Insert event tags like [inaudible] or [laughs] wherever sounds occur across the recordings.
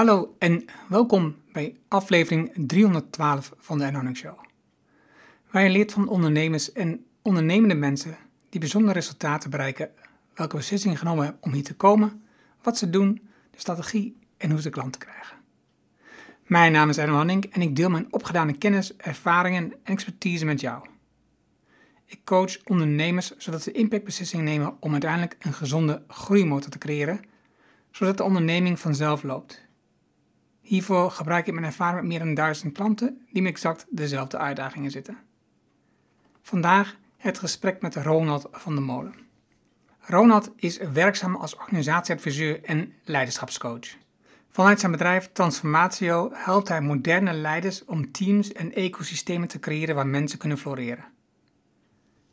Hallo en welkom bij aflevering 312 van de Earning Show. Waar je leert van ondernemers en ondernemende mensen die bijzondere resultaten bereiken, welke beslissingen genomen hebben om hier te komen, wat ze doen, de strategie en hoe ze klanten krijgen. Mijn naam is Erno Hanning en ik deel mijn opgedane kennis, ervaringen en expertise met jou. Ik coach ondernemers zodat ze impactbeslissingen nemen om uiteindelijk een gezonde groeimotor te creëren, zodat de onderneming vanzelf loopt. Hiervoor gebruik ik mijn ervaring met meer dan duizend klanten die met exact dezelfde uitdagingen zitten. Vandaag het gesprek met Ronald van der Molen. Ronald is werkzaam als organisatieadviseur en leiderschapscoach. Vanuit zijn bedrijf Transformatio helpt hij moderne leiders om teams en ecosystemen te creëren waar mensen kunnen floreren.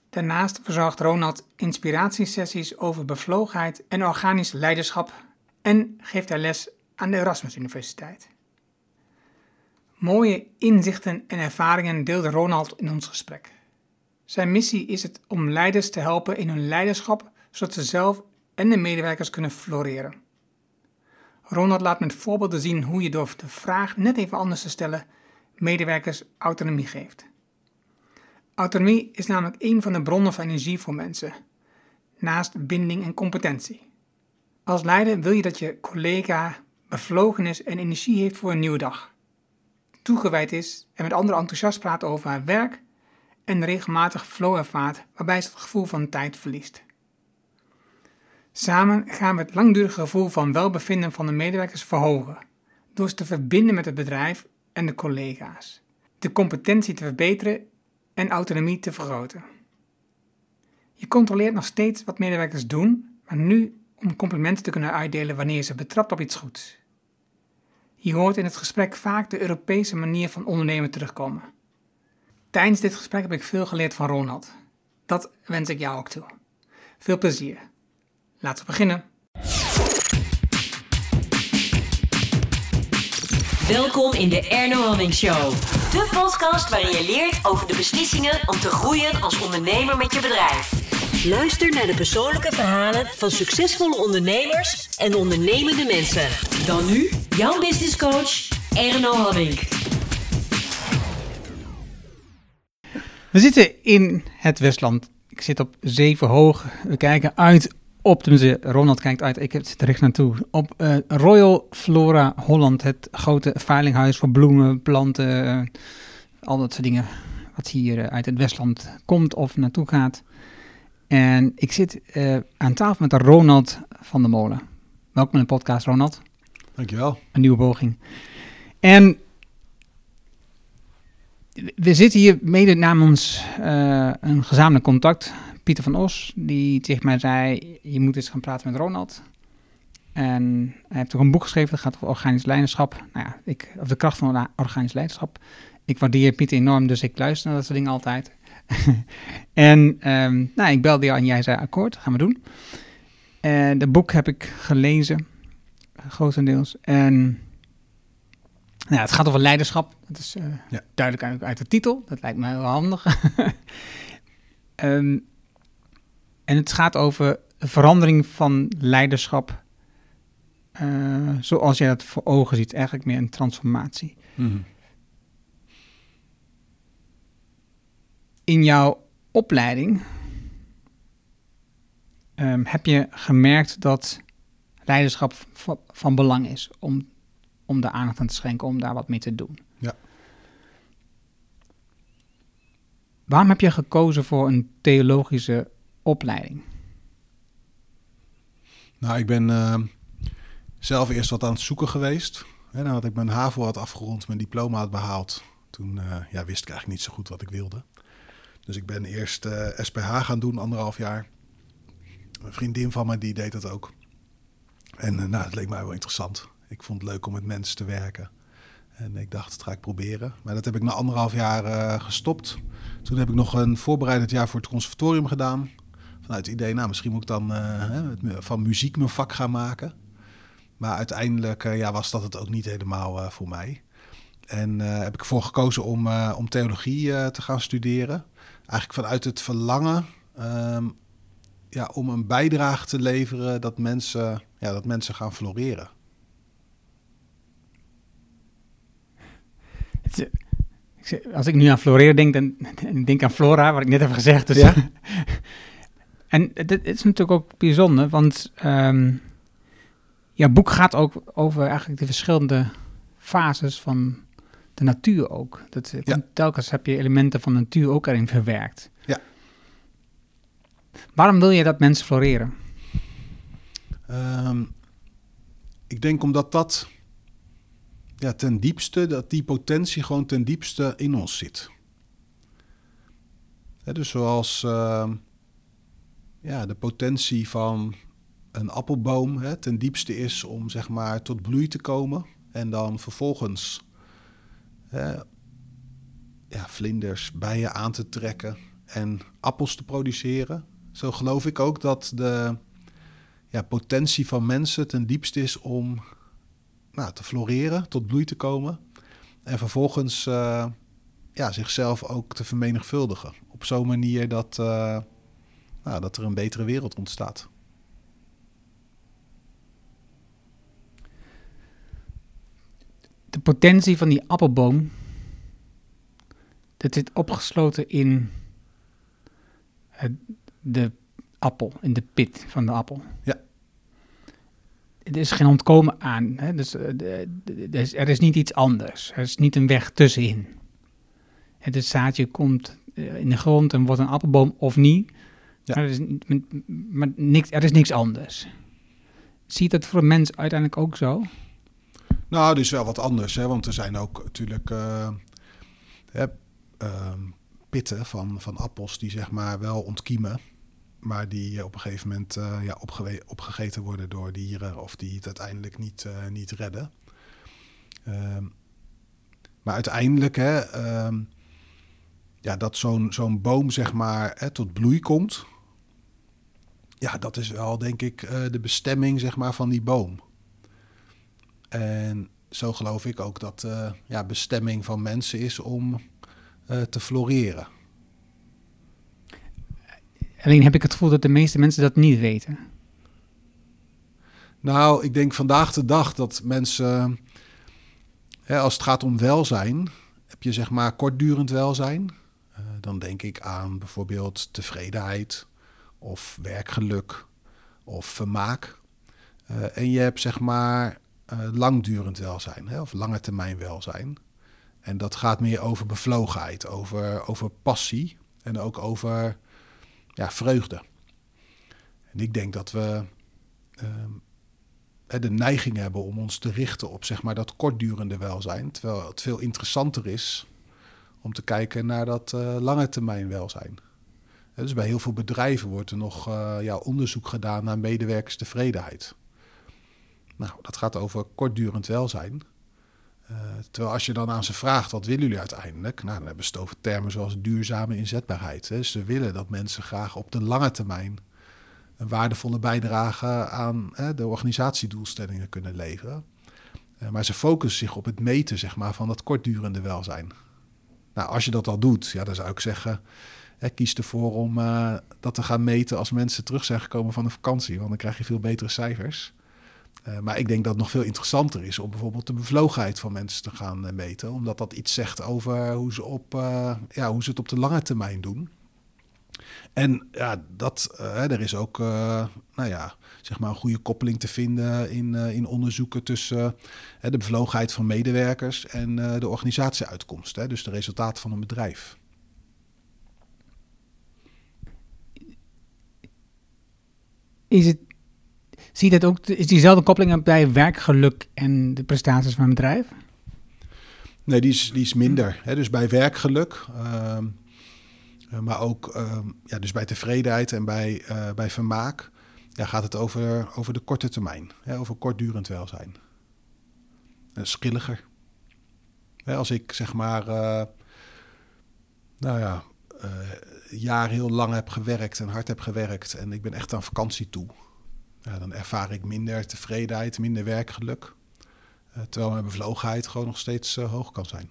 Daarnaast verzorgt Ronald inspiratiesessies over bevlogenheid en organisch leiderschap en geeft hij les aan de Erasmus Universiteit. Mooie inzichten en ervaringen deelde Ronald in ons gesprek. Zijn missie is het om leiders te helpen in hun leiderschap, zodat ze zelf en de medewerkers kunnen floreren. Ronald laat met voorbeelden zien hoe je door de vraag net even anders te stellen medewerkers autonomie geeft. Autonomie is namelijk een van de bronnen van energie voor mensen, naast binding en competentie. Als leider wil je dat je collega bevlogen is en energie heeft voor een nieuwe dag, toegewijd is en met anderen enthousiast praat over haar werk en regelmatig flow ervaart waarbij ze het gevoel van tijd verliest. Samen gaan we het langdurige gevoel van welbevinden van de medewerkers verhogen, door ze te verbinden met het bedrijf en de collega's, de competentie te verbeteren en autonomie te vergroten. Je controleert nog steeds wat medewerkers doen, maar nu om complimenten te kunnen uitdelen wanneer ze betrapt op iets goeds. Je hoort in het gesprek vaak de Europese manier van ondernemen terugkomen. Tijdens dit gesprek heb ik veel geleerd van Ronald. Dat wens ik jou ook toe. Veel plezier. Laten we beginnen. Welkom in de Erno Hamming Show. De podcast waarin je leert over de beslissingen om te groeien als ondernemer met je bedrijf. Luister naar de persoonlijke verhalen van succesvolle ondernemers en ondernemende mensen. Dan nu, jouw business coach, Erno Hamming. We zitten in het Westland. Ik zit op zeven hoog. We kijken uit op, tenminste Ronald kijkt uit, ik zit er recht naartoe, op eh, Royal Flora Holland, het grote veilinghuis voor bloemen, planten, eh, al dat soort dingen wat hier eh, uit het Westland komt of naartoe gaat. En ik zit aan tafel met Ronald van der Molen. Welkom in de podcast, Ronald. Dankjewel. Een nieuwe poging. En we zitten hier mede namens een gezamenlijk contact Pieter van Os, die tegen mij zei, je moet eens gaan praten met Ronald. En hij heeft ook een boek geschreven, dat gaat over organisch leiderschap. Nou ja, ik, of de kracht van organisch leiderschap. Ik waardeer Pieter enorm, dus ik luister naar dat soort dingen altijd. [laughs] en um, nou, ik belde jou en jij zei akkoord, gaan we doen. En het boek heb ik gelezen, grotendeels. En nou het gaat over leiderschap. Dat is uh, ja. duidelijk uit, de titel. Dat lijkt me heel handig. um, [laughs] En het gaat over verandering van leiderschap. Uh, zoals je dat voor ogen ziet, eigenlijk meer een transformatie. Mm In jouw opleiding um, heb je gemerkt dat leiderschap van belang is om, om daar aandacht aan te schenken, om daar wat mee te doen. Ja. Waarom heb je gekozen voor een theologische opleiding? Nou, ik ben uh, zelf eerst wat aan het zoeken geweest. Hè, nadat ik mijn HAVO had afgerond, mijn diploma had behaald, toen uh, ja, wist ik eigenlijk niet zo goed wat ik wilde. Dus ik ben eerst uh, eh, SPH gaan doen, anderhalf jaar. Een vriendin van me die deed dat ook. En nou, het leek mij wel interessant. Ik vond het leuk om met mensen te werken. En ik dacht, dat ga ik proberen. Maar dat heb ik na anderhalf jaar gestopt. Toen heb ik nog een voorbereidend jaar voor het conservatorium gedaan vanuit het idee, nou, misschien moet ik dan uh, van muziek mijn vak gaan maken. Maar uiteindelijk uh, ja, was dat het ook niet helemaal uh, voor mij. En heb ik ervoor gekozen om, om theologie te gaan studeren eigenlijk vanuit het verlangen ehm, ja, om een bijdrage te leveren dat mensen, ja, dat mensen gaan floreren. Als ik nu aan floreren denk, dan denk ik aan Flora, wat ik net heb gezegd. Dus ja? [laughs] en het is natuurlijk ook bijzonder, want um, boek gaat ook over eigenlijk de verschillende fases van de natuur ook. Dat, Ja. Telkens heb je elementen van de natuur ook erin verwerkt. Ja. Waarom wil je dat mensen floreren? Ehm, ik denk omdat dat ja, ten diepste, dat die potentie gewoon ten diepste in ons zit. Dus zoals ehm, ja, de potentie van een appelboom hè, ten diepste is om zeg maar tot bloei te komen en dan vervolgens hè, ja, vlinders, bijen aan te trekken en appels te produceren. Zo geloof ik ook dat de ja, potentie van mensen ten diepste is om nou, te floreren, tot bloei te komen. En vervolgens eh, ja, zichzelf ook te vermenigvuldigen. Op zo'n manier dat, eh, nou, dat er een betere wereld ontstaat. De potentie van die appelboom, dat zit opgesloten in het- de appel, in de pit van de appel. Ja. Er is geen ontkomen aan. Hè? Dus, eh, de- de- er, is, er is niet iets anders. Er is niet een weg tussenin. Het zaadje komt eh, in de grond en wordt een appelboom of niet. Ja. Maar, er is, maar niks, er is niks anders. Zie je dat voor een mens uiteindelijk ook zo? Nou, is wel wat anders, hè, want er zijn ook natuurlijk eh, hè, ehm, pitten van, van appels die zeg maar wel ontkiemen, maar die eh, op een gegeven moment eh, ja, opgegeten worden door dieren of die het uiteindelijk niet, niet redden. Ehm, maar uiteindelijk, hè, ehm, ja, dat zo'n zo'n boom zeg maar hè, tot bloei komt, ja, dat is wel denk ik de bestemming zeg maar van die boom. En zo geloof ik ook dat de ja, bestemming van mensen is om eh, te floreren. Alleen heb ik het gevoel dat de meeste mensen dat niet weten. Nou, ik denk vandaag de dag dat mensen, hè, als het gaat om welzijn, heb je zeg maar kortdurend welzijn. Eh, dan denk ik aan bijvoorbeeld tevredenheid of werkgeluk of vermaak. En je hebt zeg maar langdurend welzijn hè, of lange termijn welzijn. En dat gaat meer over bevlogenheid, over, over passie en ook over ja, vreugde. En ik denk dat we ehm, de neiging hebben om ons te richten op zeg maar, dat kortdurende welzijn. Terwijl het veel interessanter is om te kijken naar dat eh, lange termijn welzijn. Dus bij heel veel bedrijven wordt er nog eh, ja, onderzoek gedaan naar medewerkerstevredenheid. Nou, dat gaat over kortdurend welzijn. Eh, terwijl als je dan aan ze vraagt, wat willen jullie uiteindelijk? Nou, dan hebben ze het over termen zoals duurzame inzetbaarheid. Hè. Ze willen dat mensen graag op de lange termijn een waardevolle bijdrage aan hè, de organisatiedoelstellingen kunnen leveren. Eh, maar ze focussen zich op het meten zeg maar, van dat kortdurende welzijn. Nou, als je dat al doet, ja, dan zou ik zeggen, hè, kies ervoor om eh, dat te gaan meten als mensen terug zijn gekomen van een vakantie. Want dan krijg je veel betere cijfers. Eh, maar ik denk dat het nog veel interessanter is om bijvoorbeeld de bevlogenheid van mensen te gaan eh, meten. Omdat dat iets zegt over hoe ze, op, eh, ja, hoe ze het op de lange termijn doen. En ja, dat, er is ook nou ja, zeg maar een goede koppeling te vinden in, in onderzoeken tussen de bevlogenheid van medewerkers en de organisatieuitkomst. Hè, dus de resultaten van een bedrijf. Is het, zie je dat ook, is diezelfde koppeling bij werkgeluk en de prestaties van een bedrijf? Nee, die is, die is minder. Hè? Dus bij werkgeluk, ehm, eh, maar ook ehm, ja, dus bij tevredenheid en bij, eh, bij vermaak, ja, gaat het over, over de korte termijn, hè? over kortdurend welzijn. Uh, skilliger. Hè, als ik zeg maar, eh, nou ja, jaar heel lang heb gewerkt en hard heb gewerkt en ik ben echt aan vakantie toe, ja, dan ervaar ik minder tevredenheid, minder werkgeluk. Uh, terwijl mijn bevlogenheid gewoon nog steeds uh, hoog kan zijn.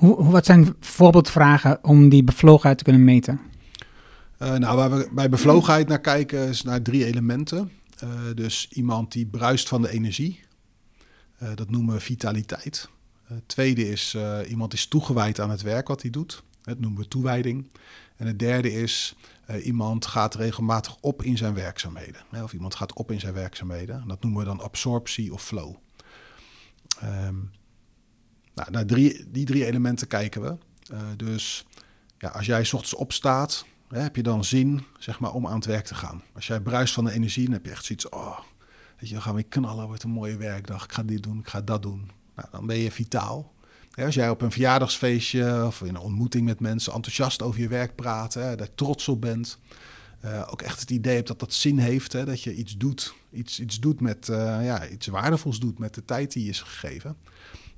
Wat zijn voorbeeldvragen om die bevlogenheid te kunnen meten? Uh, nou, waar we bij bevlogenheid naar kijken is naar drie elementen. Dus iemand die bruist van de energie. dat noemen we vitaliteit. Tweede is iemand is toegewijd aan het werk wat hij doet. Dat noemen we toewijding. En het derde is iemand gaat regelmatig op in zijn werkzaamheden. Of iemand gaat op in zijn werkzaamheden. Dat noemen we dan absorptie of flow. Um, nou, naar die drie elementen kijken we. dus ja, als jij s ochtends opstaat, hè, heb je dan zin zeg maar, om aan het werk te gaan. Als jij bruist van de energie, dan heb je echt zoiets, oh, weet je, dan gaan we knallen, wordt een mooie werkdag, ik ga dit doen, ik ga dat doen. Nou, dan ben je vitaal. Als jij op een verjaardagsfeestje of in een ontmoeting met mensen enthousiast over je werk praat, hè, daar trots op bent, uh, ook echt het idee hebt dat dat zin heeft, hè, dat je iets doet, iets, iets doet met, uh, ja, iets waardevols doet met de tijd die je is gegeven.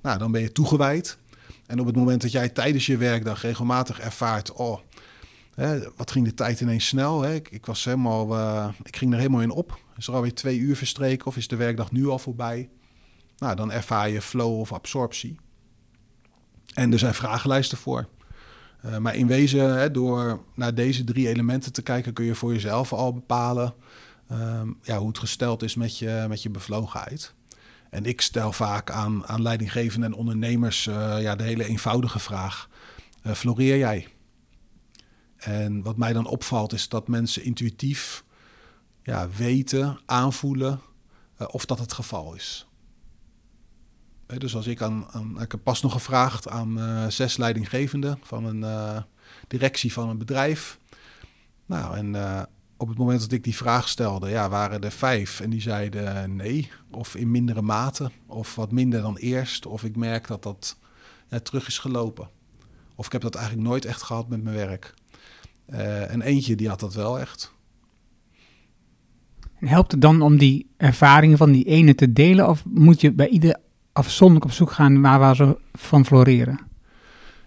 Nou, dan ben je toegewijd. En op het moment dat jij tijdens je werkdag regelmatig ervaart, oh, hè, wat ging de tijd ineens snel? Hè? Ik, ik, was helemaal, uh, ik ging er helemaal in op. Is er alweer twee uur verstreken of is de werkdag nu al voorbij? Nou, dan ervaar je flow of absorptie. En er zijn vragenlijsten voor. Uh, maar in wezen, hè, door naar deze drie elementen te kijken, kun je voor jezelf al bepalen um, ja, hoe het gesteld is met je, met je bevlogenheid. En ik stel vaak aan, aan leidinggevenden en ondernemers uh, ja, de hele eenvoudige vraag: uh, floreer jij? En wat mij dan opvalt is dat mensen intuïtief ja, weten, aanvoelen of dat het geval is. Dus als ik aan, aan, ik heb pas nog gevraagd aan zes leidinggevenden van een directie van een bedrijf. Nou, en op het moment dat ik die vraag stelde, ja, waren er vijf en die zeiden nee, of in mindere mate, of wat minder dan eerst, of ik merk dat dat ja, terug is gelopen. Of ik heb dat eigenlijk nooit echt gehad met mijn werk. En eentje die had dat wel echt. En helpt het dan om die ervaringen van die ene te delen, of moet je bij ieder afzonderlijk op zoek gaan waar, waar ze van floreren?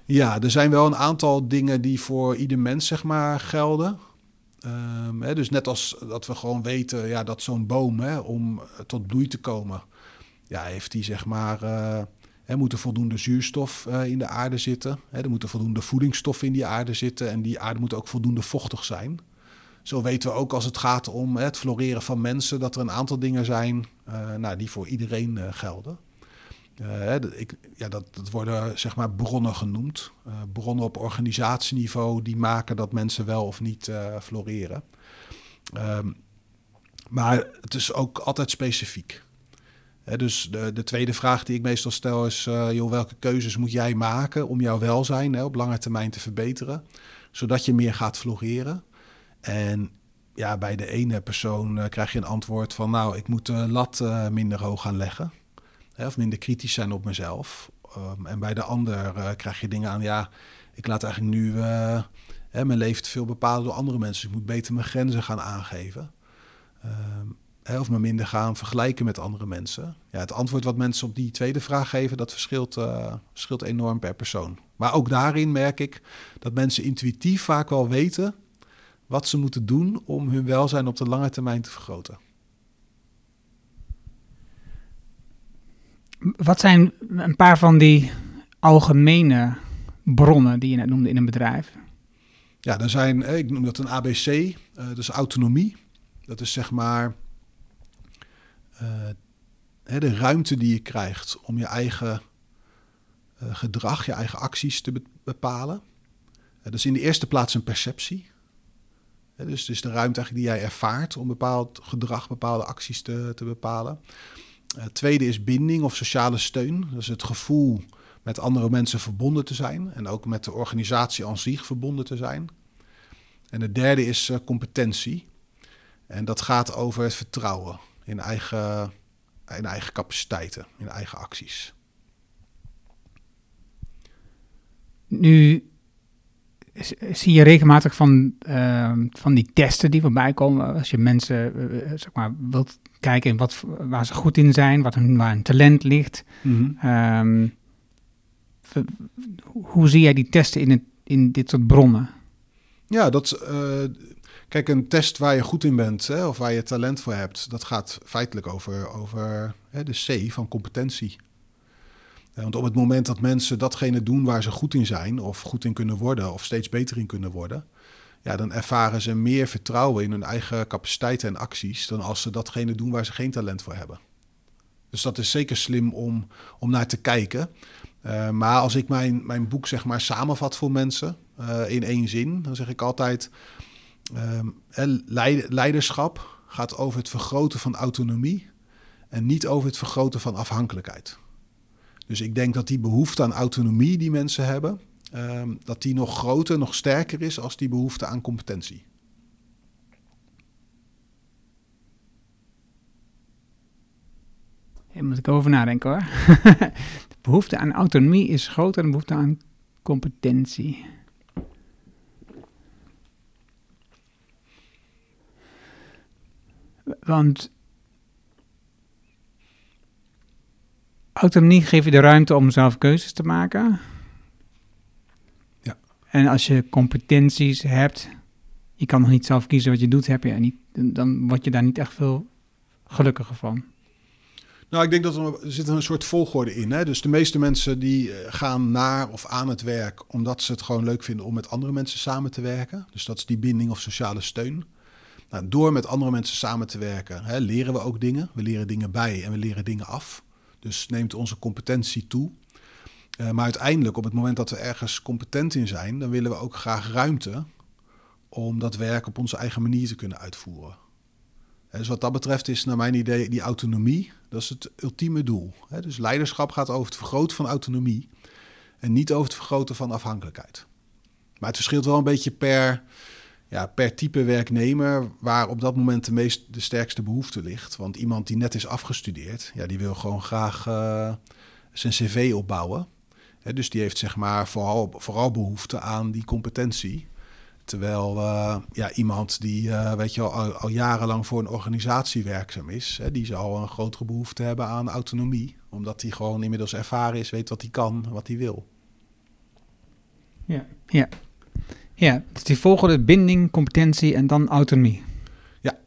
Ja, er zijn wel een aantal dingen die voor ieder mens zeg maar gelden. Um, hè, dus net als dat we gewoon weten ja, dat zo'n boom, hè, om tot bloei te komen, ja, heeft die zeg maar, hè, moet er voldoende zuurstof uh, in de aarde zitten. Er moeten voldoende voedingsstoffen in die aarde zitten en die aarde moet ook voldoende vochtig zijn. Zo weten we ook als het gaat om het floreren van mensen, dat er een aantal dingen zijn uh, nou, die voor iedereen gelden. Uh, ik, ja, dat, dat worden zeg maar bronnen genoemd. Uh, bronnen op organisatieniveau die maken dat mensen wel of niet uh, floreren. Um, maar het is ook altijd specifiek. dus de, de, tweede vraag die ik meestal stel is: joh, welke keuzes moet jij maken om jouw welzijn op lange termijn te verbeteren, zodat je meer gaat floreren? En ja, bij de ene persoon krijg je een antwoord van: nou, ik moet de lat minder hoog gaan leggen of minder kritisch zijn op mezelf. Um, en bij de ander uh, krijg je dingen aan, ja, ik laat eigenlijk nu uh, hè, mijn leven te veel bepalen door andere mensen. Ik moet beter mijn grenzen gaan aangeven. Hè, of me minder gaan vergelijken met andere mensen. Ja, het antwoord wat mensen op die tweede vraag geven, dat verschilt, uh, verschilt enorm per persoon. Maar ook daarin merk ik dat mensen intuïtief vaak wel weten wat ze moeten doen om hun welzijn op de lange termijn te vergroten. Wat zijn een paar van die algemene bronnen die je net noemde in een bedrijf? Ja, er zijn, ik noem dat een ABC, uh, eh, dus autonomie. Dat is zeg maar uh, de ruimte die je krijgt om je eigen gedrag, je eigen acties te be bepalen. dat is in de eerste plaats een perceptie. dus is de ruimte die jij ervaart om bepaald gedrag, bepaalde acties te, te bepalen. Het eh, tweede is binding of sociale steun. Dus het gevoel met andere mensen verbonden te zijn en ook met de organisatie aan zich verbonden te zijn. En het derde is uh, competentie. En dat gaat over het vertrouwen in eigen, in eigen capaciteiten, in eigen acties. Nu zie je regelmatig van, uh, van die testen die voorbij komen. Als je mensen uh, zeg maar, wilt kijken wat, waar ze goed in zijn, wat hun, waar hun talent ligt. Mm -hmm. um, hoe zie jij die testen in, het, in dit soort bronnen? Ja, dat, uh, kijk, een test waar je goed in bent hè, of waar je talent voor hebt, dat gaat feitelijk over, over hè, de C van competentie. Want op het moment dat mensen datgene doen waar ze goed in zijn, of goed in kunnen worden, of steeds beter in kunnen worden, ja, dan ervaren ze meer vertrouwen in hun eigen capaciteiten en acties dan als ze datgene doen waar ze geen talent voor hebben. Dus dat is zeker slim om, om naar te kijken. Uh, maar als ik mijn, mijn boek zeg maar samenvat voor mensen uh, in één zin, dan zeg ik altijd: uh, leiderschap gaat over het vergroten van autonomie en niet over het vergroten van afhankelijkheid. Dus ik denk dat die behoefte aan autonomie die mensen hebben, um, dat die nog groter, nog sterker is als die behoefte aan competentie. Daar moet ik over nadenken hoor. [laughs] de behoefte aan autonomie is groter dan de behoefte aan competentie. Want autonomie geeft je de ruimte om zelf keuzes te maken. En als je competenties hebt, je kan nog niet zelf kiezen wat je doet, heb je niet, dan word je daar niet echt veel gelukkiger van. Nou, ik denk dat er, er zit een soort volgorde in. Hè? Dus de meeste mensen die eh, gaan naar of aan het werk omdat ze het gewoon leuk vinden om met andere mensen samen te werken. Dus dat is die binding of sociale steun. Nou, door met andere mensen samen te werken, hè, leren we ook dingen. We leren dingen bij en we leren dingen af. Dus neemt onze competentie toe. Uh, maar uiteindelijk, op het moment dat we ergens competent in zijn, dan willen we ook graag ruimte om dat werk op onze eigen manier te kunnen uitvoeren. Dus wat dat betreft is naar mijn idee die autonomie, dat is het ultieme doel. Dus leiderschap gaat over het vergroten van autonomie en niet over het vergroten van afhankelijkheid. Maar het verschilt wel een beetje per, ja, per type werknemer waar op dat moment de, meest, de sterkste behoefte ligt. Want iemand die net is afgestudeerd, ja, die wil gewoon graag uh, zijn cv opbouwen. Dus die heeft zeg maar vooral, vooral behoefte aan die competentie. Terwijl uh, ja, iemand die uh, weet je, al, al, jarenlang voor een organisatie werkzaam is, hè, die zal een grotere behoefte hebben aan autonomie. Omdat hij gewoon inmiddels ervaren is, weet wat hij kan, wat hij wil. Ja, ja. ja dus die volgende binding, competentie en dan autonomie. Ja,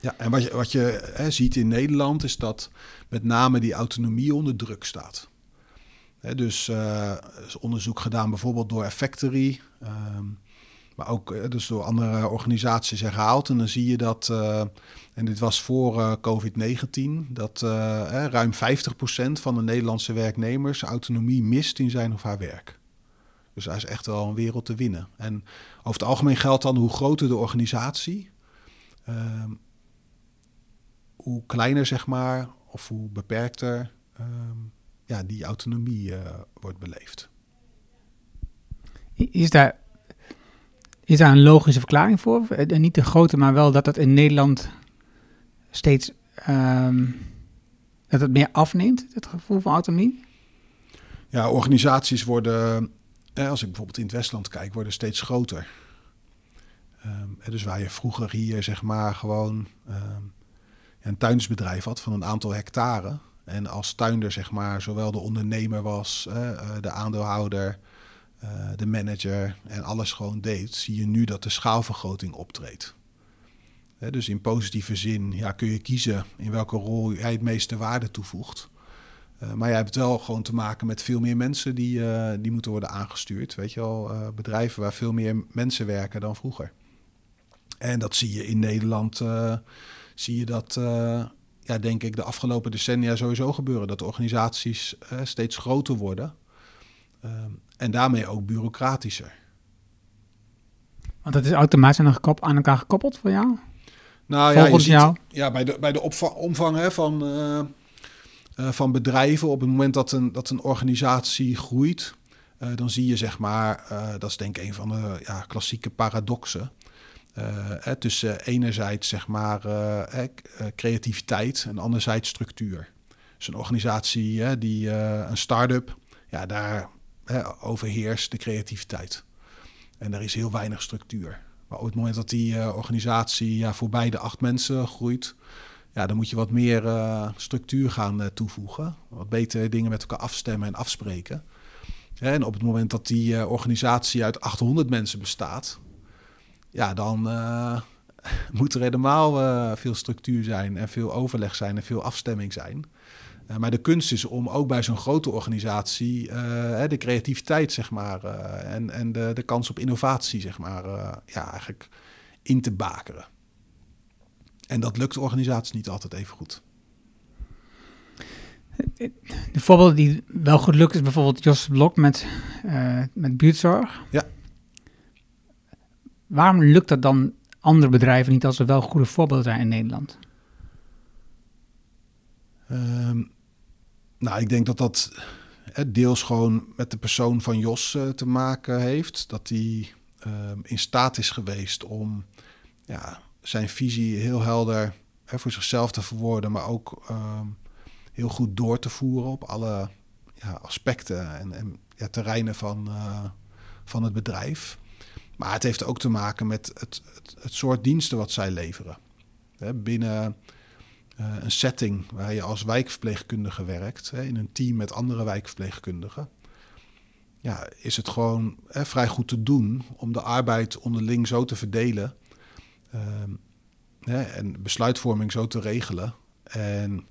ja. en wat je, wat je hè, ziet in Nederland is dat met name die autonomie onder druk staat. Dus uh, is onderzoek gedaan bijvoorbeeld door Effectory. Um, maar ook eh, dus door andere organisaties herhaald. En dan zie je dat, uh, en dit was voor uh, COVID-19, dat uh, ruim 50% van de Nederlandse werknemers autonomie mist in zijn of haar werk. Dus daar is echt wel een wereld te winnen. En over het algemeen geldt dan hoe groter de organisatie, ehm, hoe kleiner zeg maar, of hoe beperkter ehm, ja, die autonomie wordt beleefd. Is daar is daar een logische verklaring voor? En eh, niet de grote, maar wel dat het in Nederland steeds um, dat het meer afneemt, het gevoel van autonomie? Ja, organisaties worden, als ik bijvoorbeeld in het Westland kijk, worden steeds groter. Um, dus waar je vroeger hier zeg maar gewoon um, een tuinsbedrijf had van een aantal hectare. En als tuinder zeg maar zowel de ondernemer was, uh, de aandeelhouder, uh, de manager en alles gewoon deed, zie je nu dat de schaalvergroting optreedt. dus in positieve zin ja, kun je kiezen in welke rol jij het meeste waarde toevoegt. Uh, maar je hebt wel gewoon te maken met veel meer mensen die, die moeten worden aangestuurd. Weet je wel, bedrijven waar veel meer mensen werken dan vroeger. En dat zie je in Nederland, zie je dat, ja, denk ik, de afgelopen decennia sowieso gebeuren. Dat organisaties steeds groter worden. Ehm, en daarmee ook bureaucratischer. Want dat is automatisch aan, aan elkaar gekoppeld voor jou? Nou ja, je ziet, jou? ja, bij de, bij de omvang hè, van, uh, uh, van bedrijven, op het moment dat een, dat een organisatie groeit, dan zie je zeg maar, dat is denk ik een van de ja, klassieke paradoxen. Hè, tussen enerzijds zeg maar creativiteit en anderzijds structuur. Dus een organisatie, die, een start-up, ja, daar overheerst de creativiteit. En er is heel weinig structuur. Maar op het moment dat die organisatie ja, voorbij de acht mensen groeit, ja, dan moet je wat meer structuur gaan toevoegen. Wat beter dingen met elkaar afstemmen en afspreken. En op het moment dat die organisatie uit 800 mensen bestaat, ja, dan [laughs] moet er helemaal veel structuur zijn en veel overleg zijn en veel afstemming zijn. Uh, maar de kunst is om ook bij zo'n grote organisatie de creativiteit, zeg maar, en, en de, de kans op innovatie, zeg maar, ja, eigenlijk in te bakeren. En dat lukt organisaties niet altijd even goed. De voorbeeld die wel goed lukt is bijvoorbeeld Jos Blok met, uh, met buurtzorg. Ja. Waarom lukt dat dan andere bedrijven niet als er wel goede voorbeelden zijn in Nederland? Um, nou, ik denk dat dat deels gewoon met de persoon van Jos uh, te maken heeft. Dat hij uh, in staat is geweest om ja, zijn visie heel helder hè, voor zichzelf te verwoorden, maar ook uh, heel goed door te voeren op alle ja, aspecten en, en ja, terreinen van, uh, van het bedrijf. Maar het heeft ook te maken met het, het, soort diensten wat zij leveren. Binnen uh, een setting waar je als wijkverpleegkundige werkt, in een team met andere wijkverpleegkundigen, ja, is het gewoon vrij goed te doen om de arbeid onderling zo te verdelen hè, en besluitvorming zo te regelen en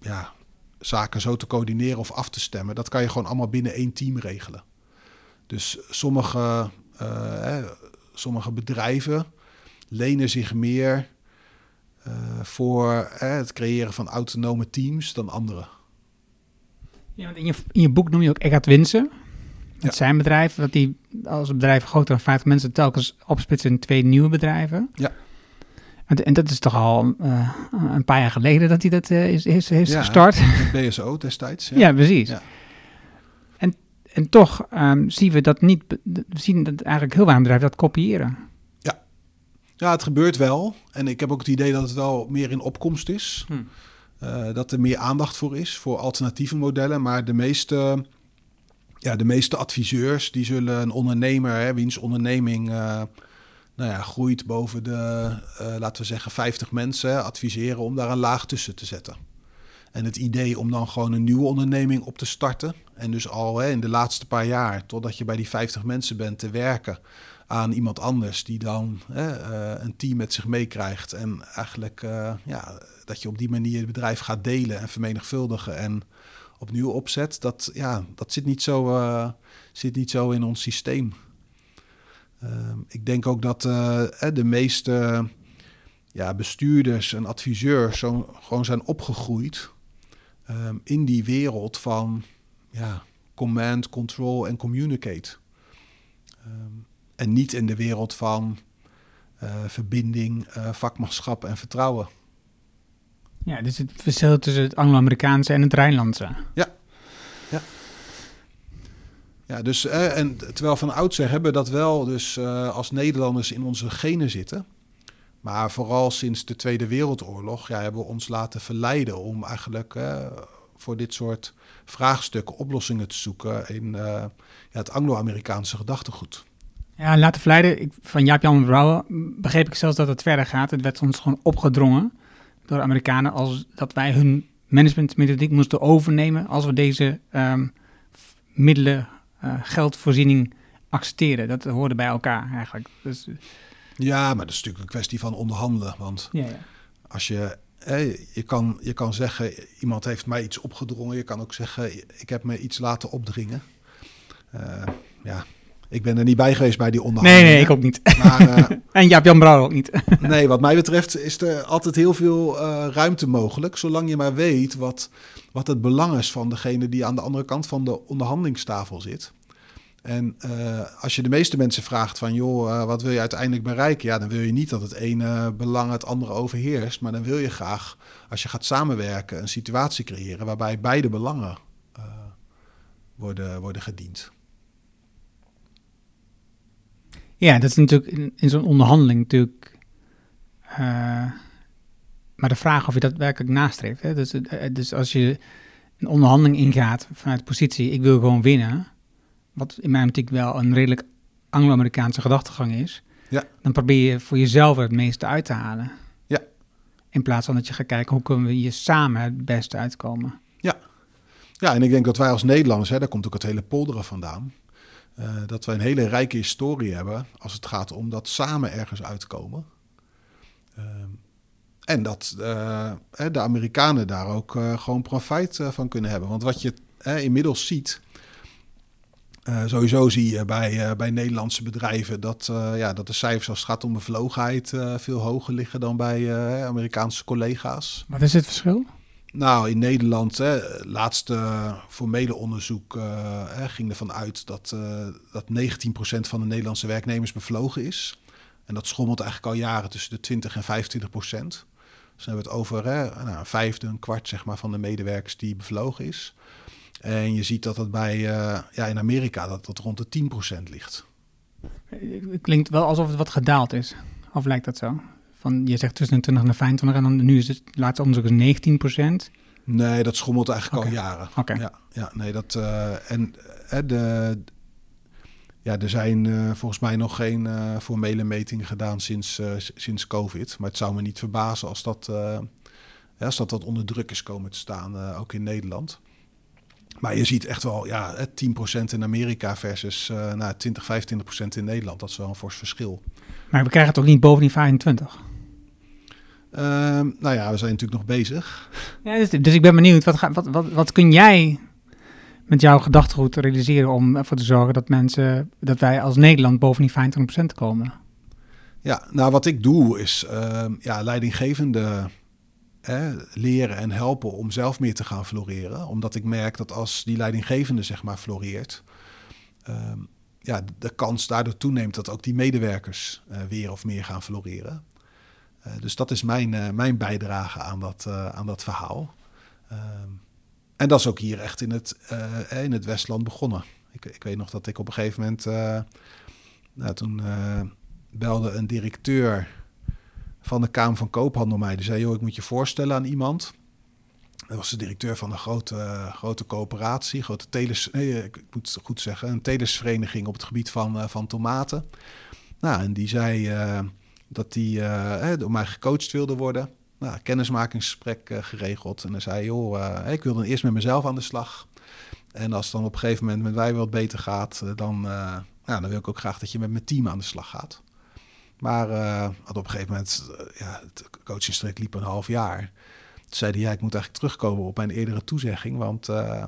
ja, zaken zo te coördineren of af te stemmen. Dat kan je gewoon allemaal binnen één team regelen. Dus sommige, uh, sommige bedrijven lenen zich meer uh, voor het creëren van autonome teams dan andere. Ja, in, je, in je boek noem je ook Eckhart Winsen. Ja. zijn bedrijf, dat die als een bedrijf groter dan 50 mensen telkens opsplitsen in twee nieuwe bedrijven. Ja. En, en dat is toch al uh, een paar jaar geleden dat hij dat uh, is, is, heeft ja, gestart. BSO destijds. Ja, ja precies. Ja. En, toch um, zien we dat niet, we zien dat eigenlijk heel weinig bedrijven dat kopiëren. Ja, het gebeurt wel. En ik heb ook het idee dat het wel meer in opkomst is. Hm. Uh, dat er meer aandacht voor is, voor alternatieve modellen. Maar de meeste, ja, de meeste adviseurs, die zullen een ondernemer, hè, wiens onderneming uh, nou ja, groeit boven de, uh, laten we zeggen, 50 mensen, adviseren om daar een laag tussen te zetten. En het idee om dan gewoon een nieuwe onderneming op te starten. En dus al hè, in de laatste paar jaar, totdat je bij die 50 mensen bent, te werken aan iemand anders die dan hè, uh, een team met zich meekrijgt. En eigenlijk uh, ja, dat je op die manier het bedrijf gaat delen en vermenigvuldigen en opnieuw opzet. Dat, ja, dat zit, niet zo, uh, zit niet zo in ons systeem. Ehm, ik denk ook dat de meeste ja, bestuurders en adviseurs zo, gewoon zijn opgegroeid um, in die wereld van ja, command, control en communicate. Um, en niet in de wereld van uh, verbinding, uh, vakmanschap en vertrouwen. Ja, dus het verschil tussen het Anglo-Amerikaanse en het Rijnlandse. Ja, ja. Ja, dus eh, en terwijl van oudsher hebben we dat wel dus als Nederlanders in onze genen zitten. Maar vooral sinds de Tweede Wereldoorlog ja, hebben we ons laten verleiden om eigenlijk voor dit soort vraagstukken oplossingen te zoeken in ja, het Anglo-Amerikaanse gedachtegoed. Ja, laten verleiden. Ik, van Jaap-Jan Brouwer begreep ik zelfs dat het verder gaat. Het werd ons gewoon opgedrongen door de Amerikanen als dat wij hun managementmethodiek moesten overnemen als we deze um, middelen, uh, geldvoorziening accepteren. Dat hoorde bij elkaar eigenlijk. Dus, ja, maar dat is natuurlijk een kwestie van onderhandelen. Want ja, ja. als je je, kan, je kan zeggen, iemand heeft mij iets opgedrongen. Je kan ook zeggen, ik heb me iets laten opdringen. Uh, ja, ik ben er niet bij geweest bij die onderhandelingen. Nee, nee, ik ook niet. Maar, uh, [laughs] en Jaap-Jan Brouwer ook niet. [laughs] nee, wat mij betreft is er altijd heel veel uh, ruimte mogelijk. Zolang je maar weet wat, wat het belang is van degene die aan de andere kant van de onderhandelingstafel zit. En uh, als je de meeste mensen vraagt van, joh, wat wil je uiteindelijk bereiken? Ja, dan wil je niet dat het ene belang het andere overheerst. Maar dan wil je graag, als je gaat samenwerken, een situatie creëren waarbij beide belangen worden, worden gediend. Ja, dat is natuurlijk in, zo'n onderhandeling natuurlijk. Maar de vraag of je dat werkelijk nastreeft. Hè? Dus, dus als je een onderhandeling ingaat vanuit positie, ik wil gewoon winnen. Wat in mijn optiek wel een redelijk Anglo-Amerikaanse gedachtegang is. Ja. Dan probeer je voor jezelf het meeste uit te halen. Ja. In plaats van dat je gaat kijken hoe kunnen we hier samen het beste uitkomen. Ja. Ja, en ik denk dat wij als Nederlanders, hè, daar komt ook het hele polderen vandaan. Uh, dat wij een hele rijke historie hebben als het gaat om dat samen ergens uitkomen. Uh, en dat uh, de Amerikanen daar ook gewoon profijt van kunnen hebben. Want wat je inmiddels ziet, sowieso zie je bij, bij Nederlandse bedrijven dat, ja, dat de cijfers als het gaat om bevlogenheid veel hoger liggen dan bij Amerikaanse collega's. Wat is het verschil? Nou, in Nederland, hè, laatste formele onderzoek hè, ging ervan uit dat, dat 19% van de Nederlandse werknemers bevlogen is. En dat schommelt eigenlijk al jaren tussen de 20 en 25 procent. Dus dan hebben we het over hè, nou, een vijfde, een kwart zeg maar, van de medewerkers die bevlogen is. En je ziet dat het bij, uh, ja, in Amerika dat dat rond de 10 procent ligt. Het klinkt wel alsof het wat gedaald is. Of lijkt dat zo? Van, je zegt tussen de 20 en de 25 en dan nu is het laatste onderzoek is 19 procent. Nee, dat schommelt eigenlijk al jaren. Oké. Ja, ja, nee, dat. eh, en eh, de, ja, er zijn eh, volgens mij nog geen eh, formele metingen gedaan sinds, eh, sinds COVID. Maar het zou me niet verbazen als dat, eh, ja, als dat wat onder druk is komen te staan, eh, ook in Nederland. Maar je ziet echt wel, ja, hè, 10% in Amerika versus eh nou, 20, 25% in Nederland. Dat is wel een fors verschil. Maar we krijgen het ook niet boven die 25. Ehm, nou ja, we zijn natuurlijk nog bezig. Ja, dus, dus ik ben benieuwd, wat, ga, wat, wat, wat kun jij met jouw gedachtegoed realiseren om ervoor te zorgen dat mensen, dat wij als Nederland boven die 25% komen? Ja, nou wat ik doe is ehm, ja, leidinggevende leren en helpen om zelf meer te gaan floreren. Omdat ik merk dat als die leidinggevende zeg maar floreert, ehm, ja, de, kans daardoor toeneemt dat ook die medewerkers eh, weer of meer gaan floreren. Eh, dus dat is mijn, eh, mijn bijdrage aan dat, aan dat verhaal. Ehm, en dat is ook hier echt in het, in het Westland begonnen. Ik, ik weet nog dat ik op een gegeven moment, nou, toen belde een directeur van de Kamer van Koophandel mij. Die zei, joh, ik moet je voorstellen aan iemand. Dat was de directeur van een grote, grote coöperatie, grote teles, nee, ik moet het goed zeggen, een telesvereniging op het gebied van, eh, van tomaten. Nou, en die zei eh, dat hij eh, door mij gecoacht wilde worden. Nou, kennismakingsgesprek eh, geregeld. En hij zei, joh, eh, ik wil dan eerst met mezelf aan de slag. En als het dan op een gegeven moment met mij wat beter gaat, eh, dan, eh, ja, dan wil ik ook graag dat je met mijn team aan de slag gaat. Maar eh, had op een gegeven moment, eh, ja, het coachingstraject liep een half jaar. Toen zei hij, ja, ik moet eigenlijk terugkomen op mijn eerdere toezegging, want eh,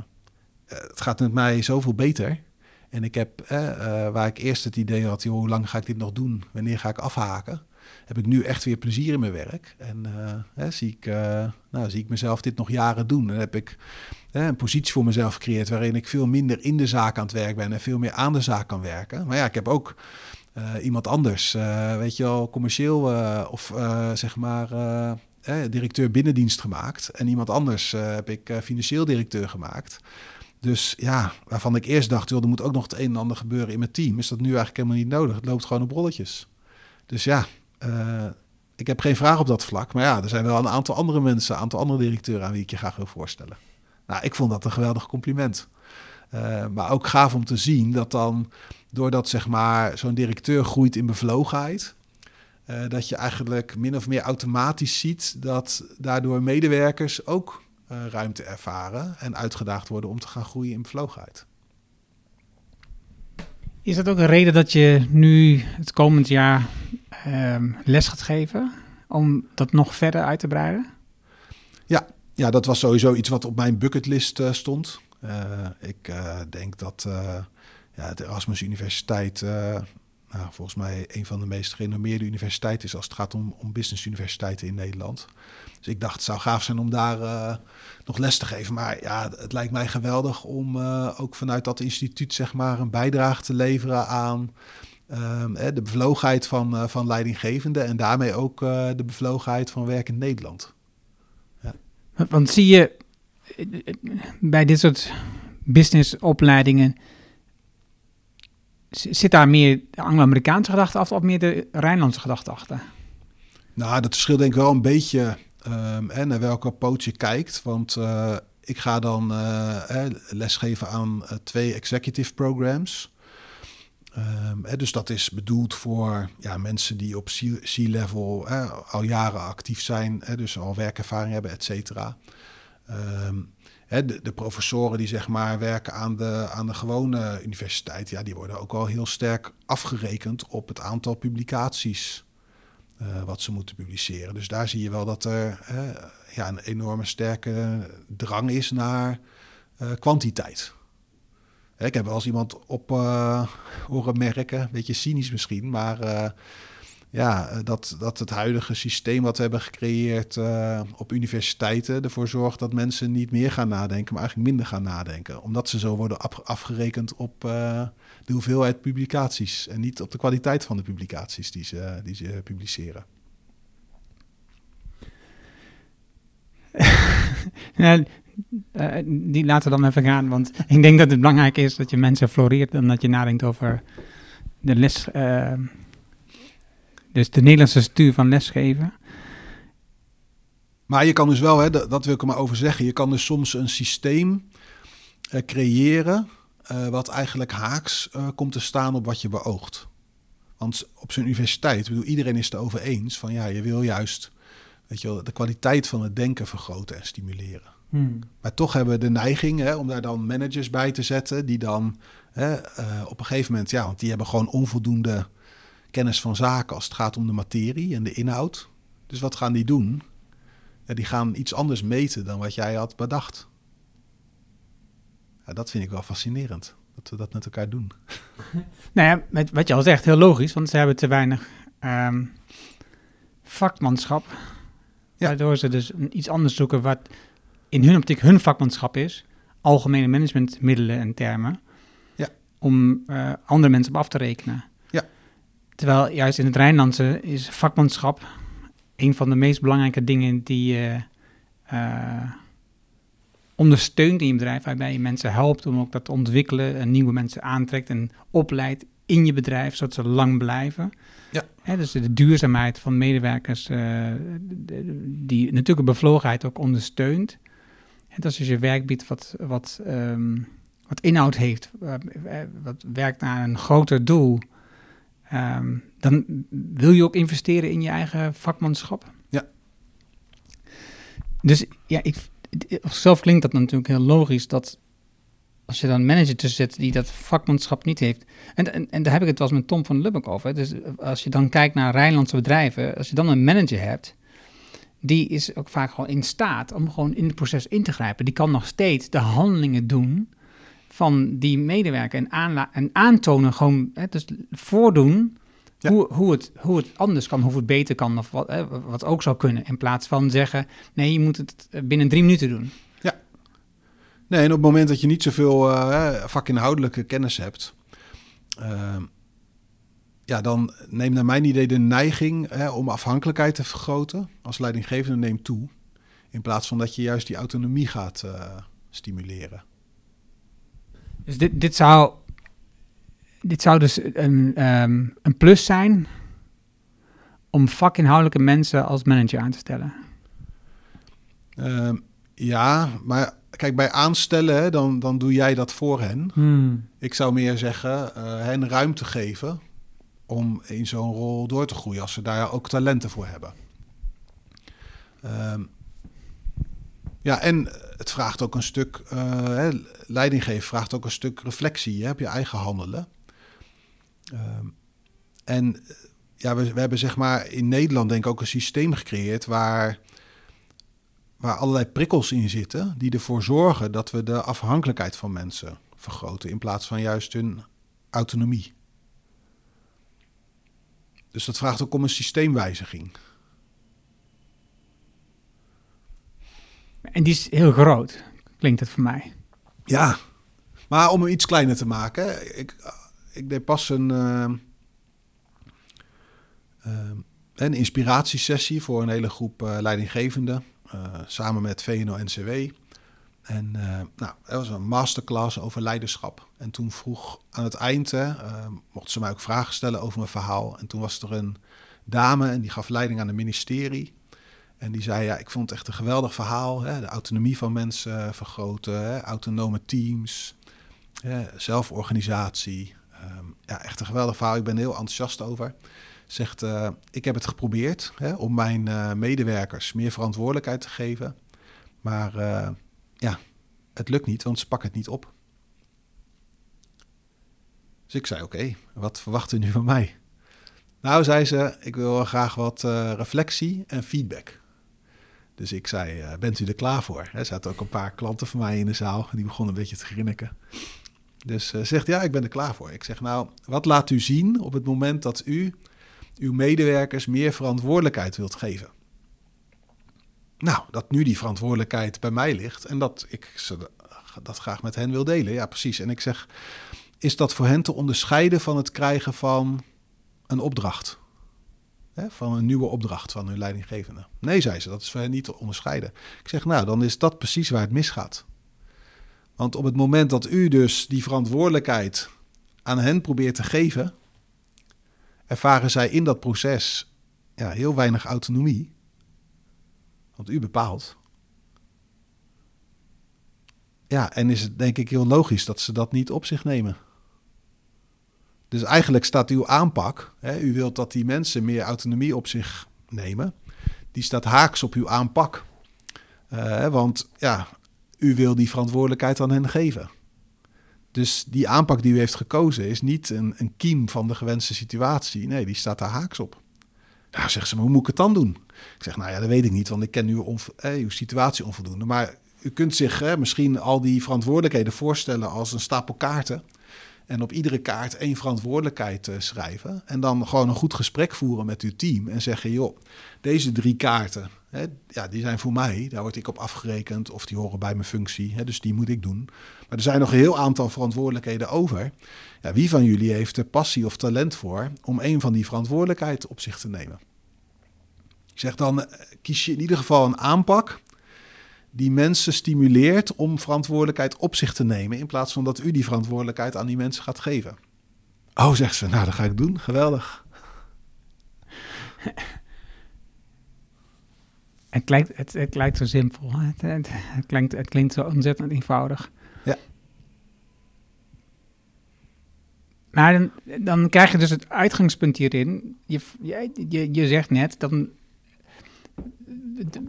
het gaat met mij zoveel beter. En ik heb, waar ik eerst het idee had, hoe lang ga ik dit nog doen? Wanneer ga ik afhaken? Heb ik nu echt weer plezier in mijn werk? En zie, ik, nou, zie ik mezelf dit nog jaren doen? En heb ik een positie voor mezelf gecreëerd waarin ik veel minder in de zaak aan het werk ben en veel meer aan de zaak kan werken. Maar ja, ik heb ook iemand anders, eh, weet je wel, commercieel eh, of eh, zeg maar eh, eh, directeur binnendienst gemaakt. En iemand anders eh, heb ik eh, financieel directeur gemaakt. Dus ja, waarvan ik eerst dacht, joh, er moet ook nog het een en ander gebeuren in mijn team. Is dat nu eigenlijk helemaal niet nodig? Het loopt gewoon op rolletjes. Dus ja, eh, ik heb geen vraag op dat vlak. Maar ja, er zijn wel een aantal andere mensen, een aantal andere directeuren aan wie ik je graag wil voorstellen. Nou, ik vond dat een geweldig compliment. Eh, maar ook gaaf om te zien dat dan, doordat zeg maar zo'n directeur groeit in bevlogenheid, eh, dat je eigenlijk min of meer automatisch ziet dat daardoor medewerkers ook eh, ruimte ervaren en uitgedaagd worden om te gaan groeien in bevlogenheid. Is dat ook een reden dat je nu het komend jaar ehm, les gaat geven? Om dat nog verder uit te breiden? Ja, dat was sowieso iets wat op mijn bucketlist eh, stond. Ik denk dat ja, de Erasmus Universiteit eh, nou, volgens mij een van de meest gerenommeerde universiteiten is als het gaat om, om business universiteiten in Nederland. Dus ik dacht, het zou gaaf zijn om daar eh, nog les te geven. Maar ja, het lijkt mij geweldig om eh, ook vanuit dat instituut zeg maar een bijdrage te leveren aan ehm, eh, de bevlogenheid van, eh, van leidinggevenden en daarmee ook de bevlogenheid van werk in Nederland. Want zie je bij dit soort businessopleidingen, zit daar meer de Anglo-Amerikaanse gedachte achter of meer de Rijnlandse gedachte achter? Nou, dat verschilt denk ik wel een beetje ehm, hè, naar welke approach je kijkt. Want eh, ik ga dan eh, lesgeven aan eh, twee executive programs. Hè, dus dat is bedoeld voor ja, mensen die op C-level al jaren actief zijn. Hè, dus al werkervaring hebben, et cetera. Ehm, de, professoren die zeg maar werken aan de, aan de gewone universiteit... Ja, die worden ook al heel sterk afgerekend op het aantal publicaties eh, wat ze moeten publiceren. Dus daar zie je wel dat er ja, een enorme sterke drang is naar eh, kwantiteit. Hè, Ik heb wel eens iemand op eh, horen merken, een beetje cynisch misschien, maar ja, eh, dat, dat het huidige systeem wat we hebben gecreëerd uh, op universiteiten ervoor zorgt dat mensen niet meer gaan nadenken, maar eigenlijk minder gaan nadenken. Omdat ze zo worden afgerekend op uh, de hoeveelheid publicaties en niet op de kwaliteit van de publicaties die ze, die ze publiceren. ja, [laughs] die laten we dan even gaan, want ik denk dat het belangrijk is dat je mensen floreert en dat je nadenkt over de les dus de Nederlandse stuur van lesgeven. Maar je kan dus wel, hè, dat, wil ik er maar over zeggen, je kan dus soms een systeem uh, creëren uh, wat eigenlijk haaks uh, komt te staan op wat je beoogt. Want op zo'n universiteit, bedoel, iedereen is het erover eens van ja, je wil juist weet je wel, de kwaliteit van het denken vergroten en stimuleren. Hmm. Maar toch hebben we de neiging hè, om daar dan managers bij te zetten die dan hè, op een gegeven moment, ja, want die hebben gewoon onvoldoende kennis van zaken als het gaat om de materie en de inhoud. Dus wat gaan die doen? Ja, die gaan iets anders meten dan wat jij had bedacht. Ja, dat vind ik wel fascinerend, dat we dat met elkaar doen. [laughs] nou ja, met wat je al zegt, heel logisch, want ze hebben te weinig um, vakmanschap. Ja. Waardoor ze dus iets anders zoeken wat in hun optiek hun vakmanschap is. Algemene managementmiddelen en termen. Ja. Om uh, andere mensen op af te rekenen. Terwijl juist in het Rijnlandse is vakmanschap een van de meest belangrijke dingen die je uh, ondersteunt in je bedrijf, waarbij je mensen helpt om ook dat te ontwikkelen en nieuwe mensen aantrekt en opleidt in je bedrijf, zodat ze lang blijven. Ja. Hè, dus de duurzaamheid van medewerkers, uh, die natuurlijk een bevlogenheid ook ondersteunt. En dat is dus je werk biedt wat, wat, um, wat inhoud heeft, wat werkt naar een groter doel. Um, dan wil je ook investeren in je eigen vakmanschap. Ja. Dus ja, ik, zelf klinkt dat natuurlijk heel logisch dat als je dan een manager tussen zet die dat vakmanschap niet heeft. En, en, en daar heb ik het wel eens met Tom van Lubbock over. Dus als je dan kijkt naar Rijnlandse bedrijven, als je dan een manager hebt, die is ook vaak gewoon in staat om gewoon in het proces in te grijpen. Die kan nog steeds de handelingen doen van die medewerker en, en aantonen, gewoon hè, dus voordoen hoe, hoe, het, hoe het anders kan, hoe het beter kan of wat, hè, wat ook zou kunnen. In plaats van zeggen, nee, je moet het binnen drie minuten doen. Ja. Nee, en op het moment dat je niet zoveel uh, vakinhoudelijke kennis hebt, uh, ja, dan neemt naar mijn idee de neiging hè, om afhankelijkheid te vergroten als leidinggevende neemt toe. In plaats van dat je juist die autonomie gaat uh, stimuleren. Dus dit, dit, zou, dit zou dus een, um, een plus zijn om vakinhoudelijke mensen als manager aan te stellen. Uh, ja, maar kijk, bij aanstellen, dan, dan doe jij dat voor hen. Hmm. Ik zou meer zeggen, uh, hen ruimte geven om in zo'n rol door te groeien, als ze daar ook talenten voor hebben. Uh, ja, en het vraagt ook een stuk, uh, vraagt ook een stuk reflectie hè, op je eigen handelen. Uh, en ja, we, we, hebben zeg maar in Nederland denk ik ook een systeem gecreëerd waar, waar allerlei prikkels in zitten die ervoor zorgen dat we de afhankelijkheid van mensen vergroten in plaats van juist hun autonomie. Dus dat vraagt ook om een systeemwijziging. En die is heel groot, klinkt het voor mij. Ja, maar om hem iets kleiner te maken. Ik, ik deed pas een, uh, uh, een inspiratiesessie voor een hele groep uh, leidinggevenden. samen met VNO-NCW. En nou, dat was een masterclass over leiderschap. En toen vroeg aan het eind, mochten ze mij ook vragen stellen over mijn verhaal. En toen was er een dame en die gaf leiding aan het ministerie. En die zei, ja, ik vond het echt een geweldig verhaal. Hè? De autonomie van mensen vergroten, hè? autonome teams, hè? zelforganisatie. Um, ja, echt een geweldig verhaal. Ik ben er heel enthousiast over. Zegt, uh, ik heb het geprobeerd hè, om mijn uh, medewerkers meer verantwoordelijkheid te geven. Maar ja, het lukt niet, want ze pakken het niet op. Dus ik zei, oké, wat verwacht u nu van mij? Nou, zei ze, ik wil graag wat reflectie en feedback. Dus ik zei, uh, bent u er klaar voor? Er zaten ook een paar klanten van mij in de zaal. Die begonnen een beetje te grinniken. Dus uh, zegt, ja, ik ben er klaar voor. Ik zeg, nou, wat laat u zien op het moment dat u uw medewerkers meer verantwoordelijkheid wilt geven. Nou, dat nu die verantwoordelijkheid bij mij ligt en dat ik dat graag met hen wil delen. Ja, precies. En ik zeg, is dat voor hen te onderscheiden van het krijgen van een opdracht? Van een nieuwe opdracht van hun leidinggevende? Nee, zei ze, dat is niet te onderscheiden. Ik zeg, nou, dan is dat precies waar het misgaat. Want op het moment dat u dus die verantwoordelijkheid aan hen probeert te geven, ervaren zij in dat proces ja, heel weinig autonomie. Want u bepaalt. Ja, en is het denk ik heel logisch dat ze dat niet op zich nemen. Dus eigenlijk staat uw aanpak, hè, u wilt dat die mensen meer autonomie op zich nemen, die staat haaks op uw aanpak. Uh, want ja, u wil die verantwoordelijkheid aan hen geven. Dus die aanpak die u heeft gekozen is niet een, een kiem van de gewenste situatie. Nee, die staat daar haaks op. Nou, zegt ze, maar hoe moet ik het dan doen? Ik zeg, nou ja, dat weet ik niet, want ik ken uw, eh, uw situatie onvoldoende. Maar u kunt zich misschien al die verantwoordelijkheden voorstellen als een stapel kaarten. En op iedere kaart één verantwoordelijkheid uh, schrijven. En dan gewoon een goed gesprek voeren met uw team. En zeggen, joh, deze drie kaarten, hè, ja, die zijn voor mij. Daar word ik op afgerekend of die horen bij mijn functie. Hè, dus die moet ik doen. Maar er zijn nog een heel aantal verantwoordelijkheden over. Ja, wie van jullie heeft er passie of talent voor om een van die verantwoordelijkheid op zich te nemen? Ik zeg dan, eh, kies je in ieder geval een aanpak die mensen stimuleert om verantwoordelijkheid op zich te nemen. In plaats van dat u die verantwoordelijkheid aan die mensen gaat geven. Oh, zegt ze, nou, dat ga ik doen. Geweldig. [laughs] Het klinkt, het, het lijkt zo simpel. Het, het, het, klinkt, het klinkt zo ontzettend eenvoudig. Ja. Maar dan, dan krijg je dus het uitgangspunt hierin. Je, je, je zegt net, dan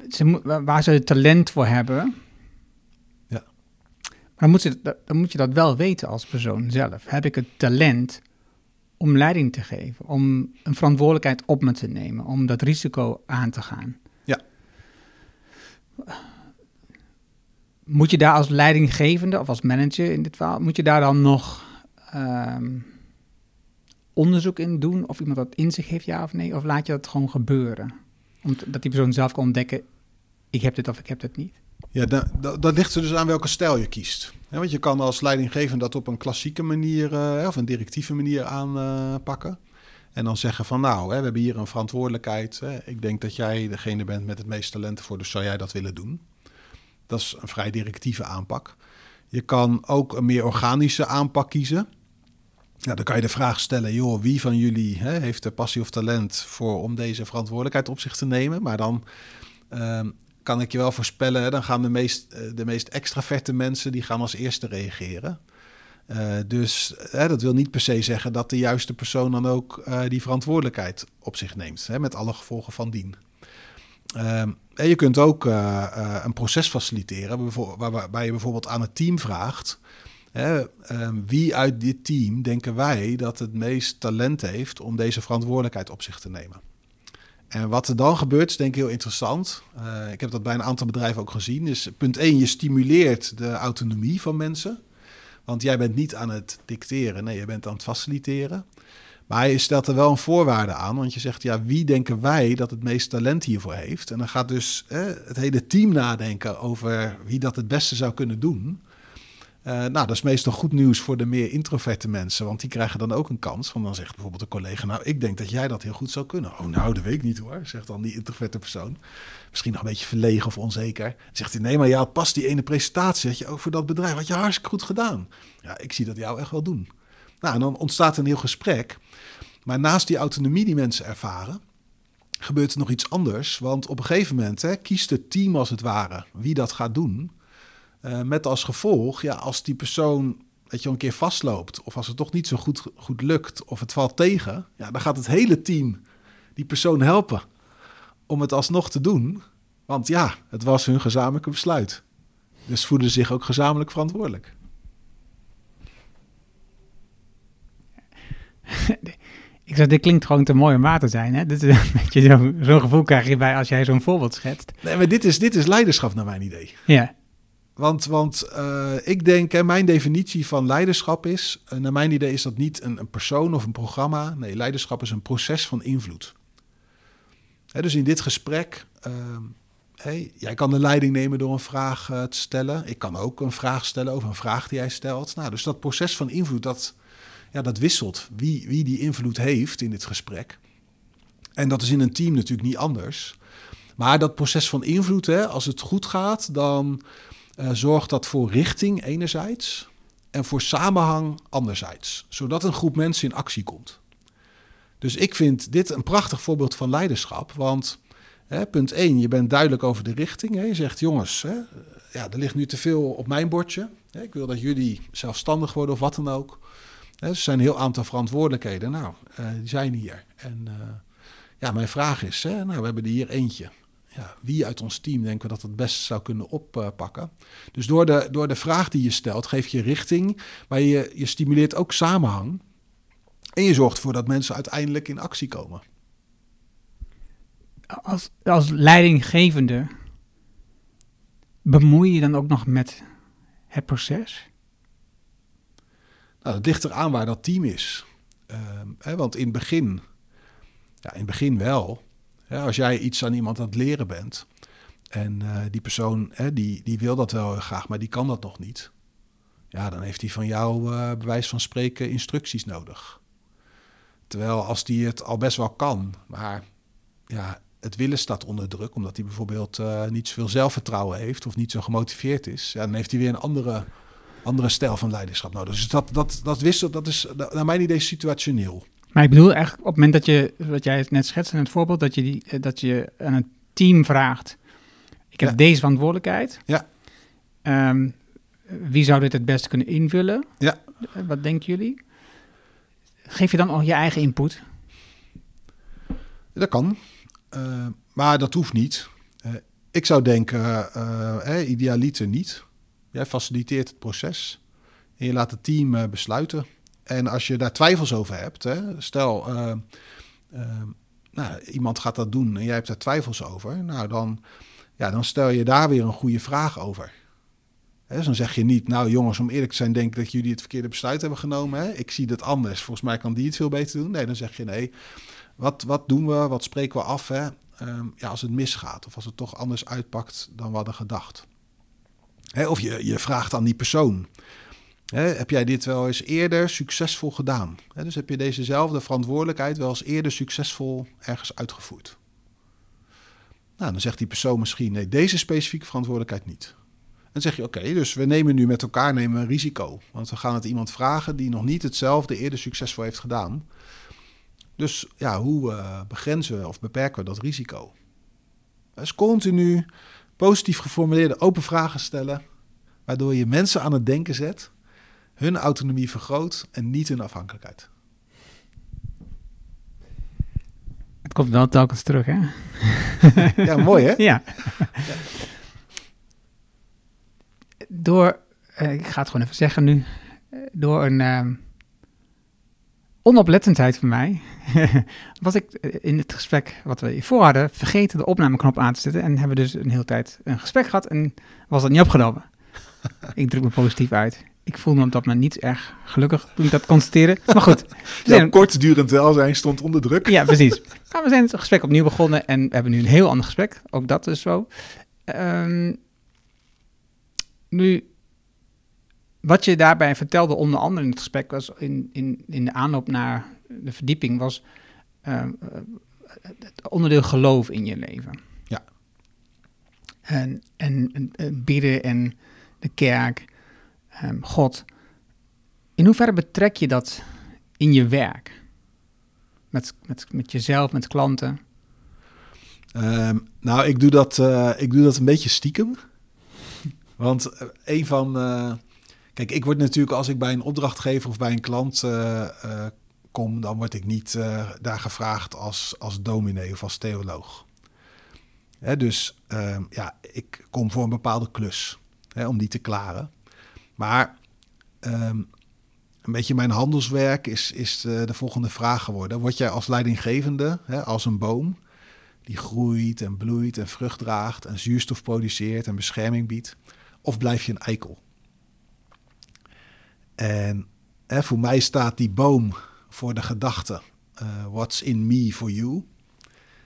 ze, waar ze talent voor hebben. Ja. Maar dan moet, ze, dan moet je dat wel weten als persoon zelf. Heb ik het talent om leiding te geven, om een verantwoordelijkheid op me te nemen, om dat risico aan te gaan? Ja. Moet je daar als leidinggevende of als manager in dit geval, moet je daar dan nog um, onderzoek in doen of iemand dat in zich heeft, ja of nee? Of laat je dat gewoon gebeuren? Omdat die persoon zelf kan ontdekken, ik heb dit of ik heb dit niet. Ja, dat, dat ligt er dus aan welke stijl je kiest. want je kan als leidinggevende dat op een klassieke manier uh, of een directieve manier aanpakken. en dan zeggen van nou, hè, we hebben hier een verantwoordelijkheid. Hè. Ik denk dat jij degene bent met het meeste talenten voor, dus zou jij dat willen doen? Dat is een vrij directieve aanpak. Je kan ook een meer organische aanpak kiezen. Dan kan je de vraag stellen, joh, wie van jullie hè, heeft de passie of talent voor om deze verantwoordelijkheid op zich te nemen? Maar dan ehm, kan ik je wel voorspellen, dan gaan de meest, eh, de meest extraverte mensen, die gaan als eerste reageren. Uh, dus hè, dat wil niet per se zeggen dat de juiste persoon dan ook uh, die verantwoordelijkheid op zich neemt, hè, met alle gevolgen van dien. Um, en je kunt ook een proces faciliteren, waarbij je bijvoorbeeld aan het team vraagt Ehm, wie uit dit team denken wij dat het meest talent heeft om deze verantwoordelijkheid op zich te nemen? En wat er dan gebeurt, is denk ik heel interessant. Uh, ik heb dat bij een aantal bedrijven ook gezien. Is punt 1, je stimuleert de autonomie van mensen. Want jij bent niet aan het dicteren, nee, je bent aan het faciliteren. Maar je stelt er wel een voorwaarde aan, want je zegt, ja, wie denken wij dat het meest talent hiervoor heeft? En dan gaat dus het hele team nadenken over wie dat het beste zou kunnen doen. Uh, nou, dat is meestal goed nieuws voor de meer introverte mensen, want die krijgen dan ook een kans. Want dan zegt bijvoorbeeld een collega, nou, ik denk dat jij dat heel goed zou kunnen. Oh, nou, dat weet ik niet hoor, zegt dan die introverte persoon. Misschien nog een beetje verlegen of onzeker. Dan zegt hij, nee, maar ja, pas die ene presentatie, dat je ook voor dat bedrijf, had je hartstikke goed gedaan. Ja, ik zie dat jou echt wel doen. Nou, en dan ontstaat een heel gesprek. Maar naast die autonomie die mensen ervaren, gebeurt er nog iets anders. Want op een gegeven moment hè, kiest het team als het ware wie dat gaat doen. Uh, met als gevolg, ja, als die persoon dat je een keer vastloopt, of als het toch niet zo goed, goed lukt, of het valt tegen, ja, dan gaat het hele team die persoon helpen om het alsnog te doen. Want ja, het was hun gezamenlijke besluit. Dus voelen zich ook gezamenlijk verantwoordelijk. Ik zeg, dit klinkt gewoon te mooi om waar te zijn. Hè? Dit is [laughs] zo'n zo gevoel krijg je bij als jij zo'n voorbeeld schetst. Nee, maar dit is, dit is leiderschap naar mijn idee. Ja. Want, want uh, ik denk, hè, mijn definitie van leiderschap is, uh, naar mijn idee is dat niet een, persoon of een programma. Nee, leiderschap is een proces van invloed. Hè, dus in dit gesprek, hey, jij kan de leiding nemen door een vraag te stellen. Ik kan ook een vraag stellen over een vraag die jij stelt. Nou, dus dat proces van invloed, dat, ja, dat wisselt wie, wie die invloed heeft in dit gesprek. En dat is in een team natuurlijk niet anders. Maar dat proces van invloed, hè, als het goed gaat, dan uh, zorgt dat voor richting enerzijds en voor samenhang anderzijds. Zodat een groep mensen in actie komt. Dus ik vind dit een prachtig voorbeeld van leiderschap. Want hè, punt 1, je bent duidelijk over de richting. Hè. Je zegt, jongens, hè, ja, er ligt nu te veel op mijn bordje. Ik wil dat jullie zelfstandig worden of wat dan ook. Er zijn een heel aantal verantwoordelijkheden. Nou, uh, die zijn hier. En uh, ja, mijn vraag is, nou, we hebben er hier eentje ja, wie uit ons team denken we dat het best zou kunnen oppakken. Dus door de, door de vraag die je stelt, geef je richting, maar je, je stimuleert ook samenhang. En je zorgt ervoor dat mensen uiteindelijk in actie komen. Als, als leidinggevende bemoei je dan ook nog met het proces? Nou, het ligt eraan waar dat team is. Uh, hè, want in het begin, ja, in het begin wel. Ja, als jij iets aan iemand aan het leren bent en uh, die persoon hè, die, die wil dat wel graag, maar die kan dat nog niet. Ja, dan heeft hij van jou uh, bewijs van spreken instructies nodig. Terwijl als die het al best wel kan, maar ja, het willen staat onder druk, omdat hij bijvoorbeeld uh, niet zoveel zelfvertrouwen heeft of niet zo gemotiveerd is, ja, dan heeft hij weer een andere, andere stijl van leiderschap nodig. Dus dat, dat, dat wisselt, dat is naar mijn idee situationeel. Maar ik bedoel eigenlijk op het moment dat je, wat jij net schetst in het voorbeeld, dat je, die, eh, dat je aan een team vraagt, ik heb Ja. deze verantwoordelijkheid. Ja. Ehm, wie zou dit het beste kunnen invullen? Ja. Eh, Wat denken jullie? Geef je dan al je eigen input? Dat kan, Eh, maar dat hoeft niet. Ik zou denken, eh, idealiter niet. Jij faciliteert het proces en je laat het team besluiten. En als je daar twijfels over hebt, hè, stel eh, eh, nou, iemand gaat dat doen en jij hebt daar twijfels over, nou dan, ja, dan stel je daar weer een goede vraag over. Dus dan zeg je niet, nou jongens, om eerlijk te zijn, denk ik dat jullie het verkeerde besluit hebben genomen. Hè? Ik zie dat anders. Volgens mij kan die het veel beter doen. Nee, dan zeg je nee. Wat, wat doen we? Wat spreken we af? Hè? Ehm, ja, als het misgaat of als het toch anders uitpakt dan we hadden gedacht. Of je, je vraagt aan die persoon. Heb jij dit wel eens eerder succesvol gedaan? Dus heb je dezezelfde verantwoordelijkheid wel eens eerder succesvol ergens uitgevoerd? Nou, dan zegt die persoon misschien nee, deze specifieke verantwoordelijkheid niet. Dan zeg je oké, dus we nemen nu met elkaar nemen een risico. Want we gaan het iemand vragen die nog niet hetzelfde eerder succesvol heeft gedaan. Dus ja, hoe uh, begrenzen we of beperken we dat risico? Dus continu positief geformuleerde open vragen stellen, waardoor je mensen aan het denken zet, hun autonomie vergroot en niet hun afhankelijkheid. Het komt wel telkens terug, hè? [laughs] Ja, mooi hè? ja. Door, uh, ik ga het gewoon even zeggen nu, door een uh, onoplettendheid van mij, [laughs] was ik in het gesprek wat we hiervoor hadden, vergeten de opnameknop aan te zetten en hebben dus een hele tijd een gesprek gehad en was dat niet opgenomen. [laughs] ik druk me positief uit. Ik voel me op dat moment niet erg gelukkig toen ik dat constateerde. Maar goed. [laughs] Ja, kortdurend welzijn stond onder druk. Ja, precies. [laughs] Maar we zijn het gesprek opnieuw begonnen en we hebben nu een heel ander gesprek. Ook dat is zo. Um, nu, wat je daarbij vertelde, onder andere in het gesprek, was in, in, in de aanloop naar de verdieping, was uh, het onderdeel geloof in je leven. Ja. En, en, en bidden en de kerk, um, God. In hoeverre betrek je dat in je werk? Met, met, met jezelf, met klanten? Um, nou, ik doe, dat, uh, ik doe dat een beetje stiekem. Want een van. Uh, kijk, ik word natuurlijk als ik bij een opdrachtgever of bij een klant kom, dan word ik niet daar gevraagd als, als dominee of als theoloog. Hè, dus ehm, ja, ik kom voor een bepaalde klus hè, om die te klaren. Maar um, een beetje mijn handelswerk is, is de, de, volgende vraag geworden. Word jij als leidinggevende, hè, als een boom, die groeit en bloeit en vrucht draagt en zuurstof produceert en bescherming biedt? of blijf je een eikel? En voor mij staat die boom voor de gedachte, eh, what's in me for you?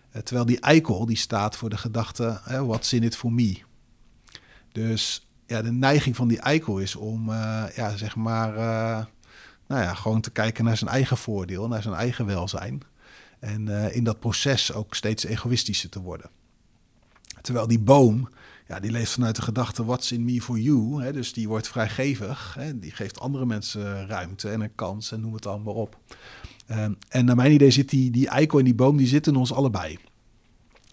Eh, terwijl die eikel, die staat voor de gedachte, what's in it for me? Dus ja, de neiging van die eikel is om, eh, ja, zeg maar, nou ja, gewoon te kijken naar zijn eigen voordeel, naar zijn eigen welzijn. En in dat proces ook steeds egoïstischer te worden. Terwijl die boom, ja, die leeft vanuit de gedachte what's in me for you. Hè, dus die wordt vrijgevig. Hè, die geeft andere mensen ruimte en een kans en noem het allemaal op. Um, en naar mijn idee zit die, die eikel en die boom, die zitten ons allebei.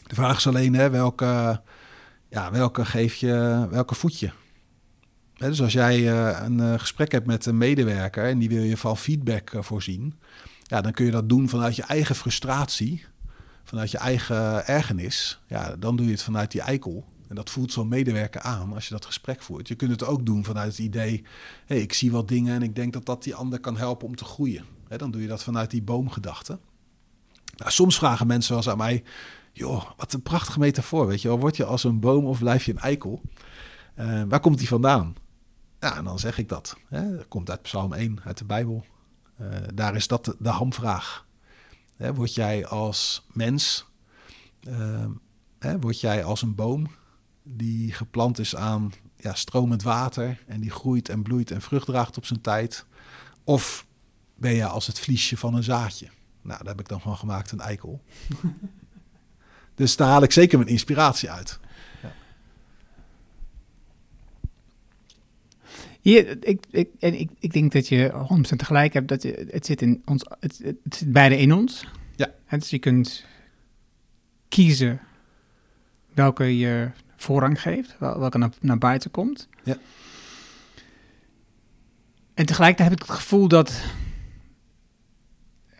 De vraag is alleen, hè, welke, ja, welke geef je, welke voed je? Dus als jij uh, een uh, gesprek hebt met een medewerker en die wil je van feedback uh, voorzien, ja, dan kun je dat doen vanuit je eigen frustratie, vanuit je eigen ergernis. Ja, dan doe je het vanuit die eikel. En dat voelt zo'n medewerker aan als je dat gesprek voert. Je kunt het ook doen vanuit het idee: hey, ik zie wat dingen en ik denk dat dat die ander kan helpen om te groeien. dan doe je dat vanuit die boomgedachte. Nou, soms vragen mensen eens aan mij: joh, wat een prachtige metafoor. Weet je wel, word je als een boom of blijf je een eikel? Waar komt die vandaan? Ja, en dan zeg ik dat. Hè. Dat komt uit Psalm 1, uit de Bijbel. Uh, daar is dat de, hamvraag. Hè, word jij als mens, uh, hè, word jij als een boom die geplant is aan ja, stromend water en die groeit en bloeit en vrucht draagt op zijn tijd? Of ben je als het vliesje van een zaadje? Nou, daar heb ik dan van gemaakt een eikel. [laughs] dus daar haal ik zeker mijn inspiratie uit. Hier, ik, ik, en ik, ik denk dat je 100% gelijk hebt. Dat je, het, zit in ons, het, het zit beide in ons. Ja. dus je kunt kiezen welke je voorrang geeft, welke naar, naar buiten komt. Ja. En tegelijkertijd heb ik het gevoel dat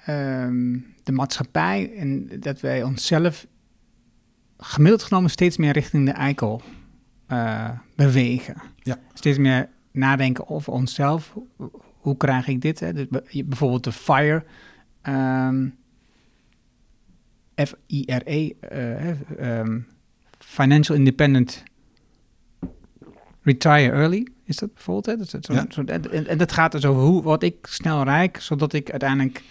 um, de maatschappij en dat wij onszelf gemiddeld genomen steeds meer richting de eikel uh, bewegen. Ja. Steeds meer nadenken over onszelf. Hoe krijg ik dit? Hè? Dus bijvoorbeeld de FIRE. Um, F-I-R-E. Uh, um, Financial Independent Retire Early. Is dat bijvoorbeeld? Hè? Dat, zo, ja. zo, en, en, dat gaat dus over hoe word ik snel rijk, zodat ik uiteindelijk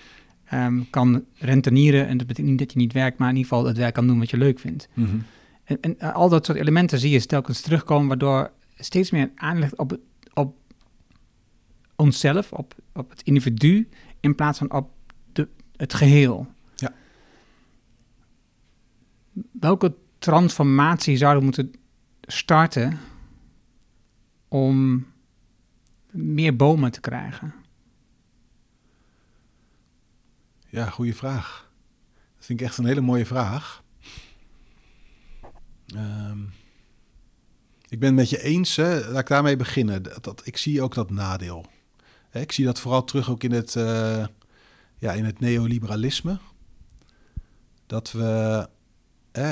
um, kan rentenieren. En dat betekent niet dat je niet werkt, maar in ieder geval het werk kan doen wat je leuk vindt. Mm -hmm. en, en, al dat soort elementen zie je telkens terugkomen, waardoor steeds meer aandacht op, op onszelf, op, op het individu, in plaats van op de, het geheel. Ja. Welke transformatie zouden we moeten starten om meer bomen te krijgen? Ja, goede vraag. Dat vind ik echt een hele mooie vraag. Um, ik ben het met je eens, hè, laat ik daarmee beginnen. Dat, dat, ik zie ook dat nadeel. Ik zie dat vooral terug ook in het, uh, ja, in het neoliberalisme. Dat we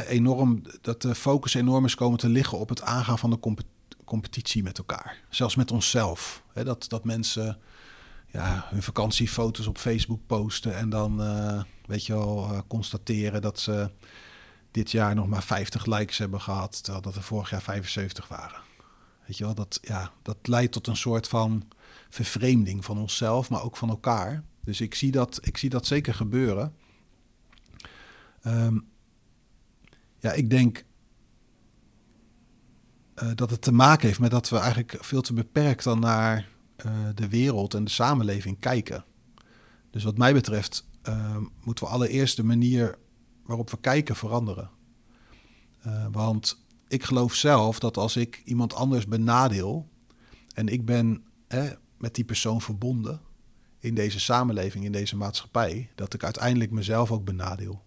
enorm, dat de focus enorm is komen te liggen op het aangaan van de compet competitie met elkaar. Zelfs met onszelf. Hè, dat, dat mensen ja, hun vakantiefoto's op Facebook posten en dan, uh, weet je wel, uh, constateren dat ze dit jaar nog maar 50 likes hebben gehad, terwijl dat er vorig jaar 75 waren. Weet je wel, dat, ja, dat leidt tot een soort van vervreemding van onszelf, maar ook van elkaar. Dus ik zie dat, ik zie dat zeker gebeuren. Um, ja, ik denk uh, dat het te maken heeft met dat we eigenlijk veel te beperkt dan naar uh, de wereld en de samenleving kijken. Dus wat mij betreft uh, moeten we allereerst de manier waarop we kijken veranderen. Uh, want ik geloof zelf dat als ik iemand anders benadeel en ik ben eh, met die persoon verbonden in deze samenleving, in deze maatschappij, dat ik uiteindelijk mezelf ook benadeel.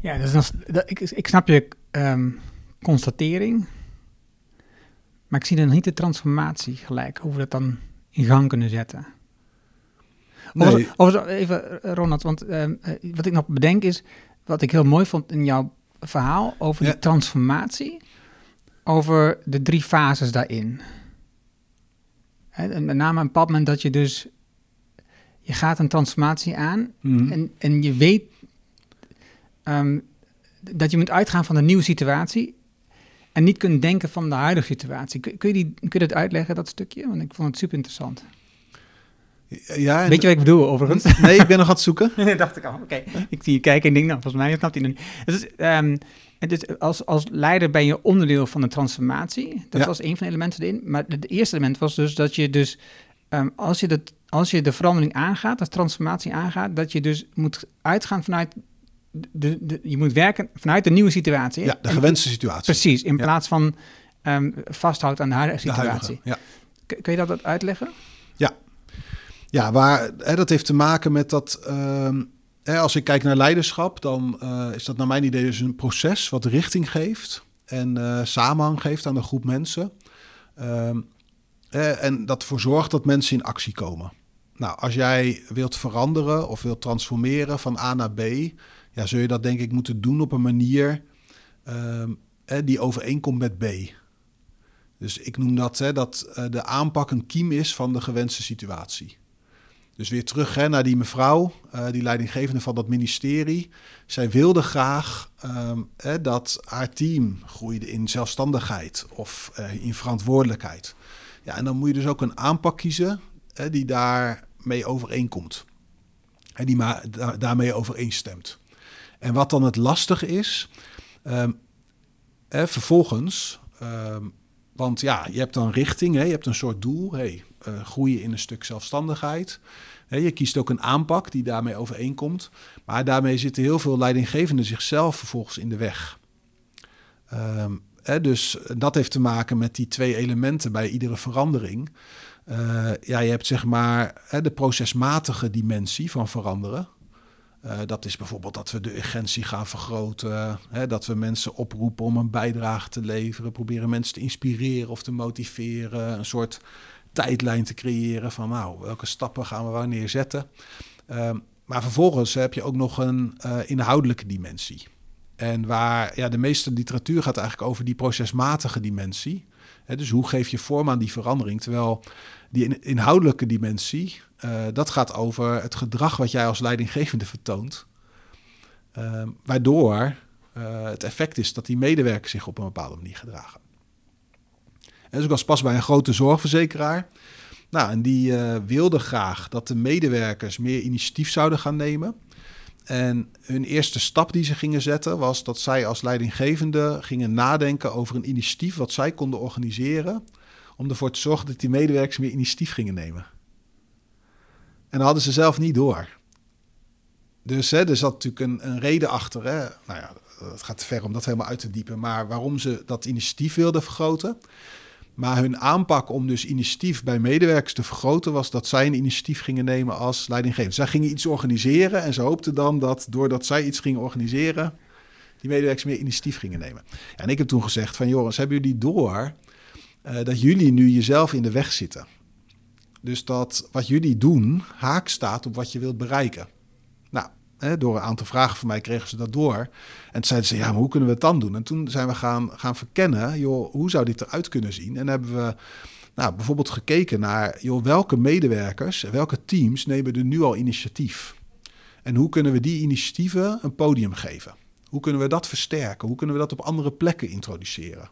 Ja, dus dat, ik, ik snap je um, constatering, maar ik zie dan niet de transformatie gelijk, hoe we dat dan in gang kunnen zetten. Nee. Of, of even, Ronald, want um, wat ik nog bedenk is, wat ik heel mooi vond in jouw verhaal over Ja. die transformatie, over de drie fases daarin. Hè, en met name een bepaald moment dat je dus, je gaat een transformatie aan Mhm. en, en je weet, ehm, dat je moet uitgaan van de nieuwe situatie en niet kunt denken van de huidige situatie. Kun, kun je, die, kun je dat uitleggen, dat stukje? Want ik vond het super interessant. Ja, Weet je wat ik bedoel, overigens? [laughs] Nee, ik ben nog aan het zoeken. [laughs] dacht ik al, oké. Ik zie je kijken en denk, nou, volgens mij snapt hij het niet. Dus, is, als, als leider ben je onderdeel van de transformatie. Dat Ja. was een van de elementen erin. Maar het eerste element was dus dat je dus, ehm, als, je de, als je de verandering aangaat, de transformatie aangaat, dat je dus moet uitgaan vanuit, de, de, je moet werken vanuit de nieuwe situatie. Ja, de En- gewenste situatie. Precies, in Ja. plaats van ehm vasthoudt aan de huidige De situatie. huidige, ja. Kun, kun je dat uitleggen? Ja, waar, hè, dat heeft te maken met dat. ehm, hè, als ik kijk naar leiderschap, dan eh, is dat naar mijn idee dus een proces wat richting geeft en eh, samenhang geeft aan een groep mensen. Ehm, eh, en dat ervoor zorgt dat mensen in actie komen. Nou, als jij wilt veranderen of wilt transformeren van A naar B, ja, zul je dat denk ik moeten doen op een manier ehm, die overeenkomt met B. Dus ik noem dat hè, dat eh, de aanpak een kiem is van de gewenste situatie. Dus weer terug hè, naar die mevrouw, eh, die leidinggevende van dat ministerie. Zij wilde graag ehm, hè, dat haar team groeide in zelfstandigheid of eh, in verantwoordelijkheid. Ja, en dan moet je dus ook een aanpak kiezen hè, die daarmee overeenkomt. En die maar da- daarmee overeenstemt. En wat dan het lastige is, ehm, hè, vervolgens, ehm, want ja, je hebt dan richting, hè, je hebt een soort doel, hey, eh, groeien in een stuk zelfstandigheid. Je kiest ook een aanpak die daarmee overeenkomt, maar daarmee zitten heel veel leidinggevenden zichzelf vervolgens in de weg. Ehm, dus dat heeft te maken met die twee elementen bij iedere verandering. Eh, ja, je hebt zeg maar de procesmatige dimensie van veranderen. Eh, dat is bijvoorbeeld dat we de urgentie gaan vergroten. Hè, dat we mensen oproepen om een bijdrage te leveren. Proberen mensen te inspireren of te motiveren. Een soort tijdlijn te creëren van nou, welke stappen gaan we wanneer zetten. Ehm, maar vervolgens heb je ook nog een eh, inhoudelijke dimensie. En waar ja, de meeste literatuur gaat eigenlijk over die procesmatige dimensie. Dus hoe geef je vorm aan die verandering? Terwijl die in- inhoudelijke dimensie, eh, dat gaat over het gedrag wat jij als leidinggevende vertoont. Ehm, waardoor eh, het effect is dat die medewerkers zich op een bepaalde manier gedragen. En dus ik was pas bij een grote zorgverzekeraar. Nou, en die eh, wilde graag dat de medewerkers meer initiatief zouden gaan nemen. En hun eerste stap die ze gingen zetten was dat zij als leidinggevende gingen nadenken over een initiatief wat zij konden organiseren om ervoor te zorgen dat die medewerkers meer initiatief gingen nemen. En dat hadden ze zelf niet door. Dus hè, er zat natuurlijk een, een reden achter. Hè. Nou ja, het gaat te ver om dat helemaal uit te diepen. Maar waarom ze dat initiatief wilden vergroten. Maar hun aanpak om dus initiatief bij medewerkers te vergroten was dat zij een initiatief gingen nemen als leidinggevende. Zij gingen iets organiseren en ze hoopten dan dat doordat zij iets gingen organiseren, die medewerkers meer initiatief gingen nemen. En ik heb toen gezegd van Joris, hebben jullie door eh, dat jullie nu jezelf in de weg zitten? Dus dat wat jullie doen haak staat op wat je wilt bereiken. Nou, hè, door een aantal vragen van mij kregen ze dat door. En toen zeiden ze, ja, maar hoe kunnen we het dan doen? En toen zijn we gaan, gaan verkennen, joh, hoe zou dit eruit kunnen zien? En hebben we nou, bijvoorbeeld gekeken naar, joh, welke medewerkers, welke teams nemen er nu al initiatief? En hoe kunnen we die initiatieven een podium geven? Hoe kunnen we dat versterken? Hoe kunnen we dat op andere plekken introduceren?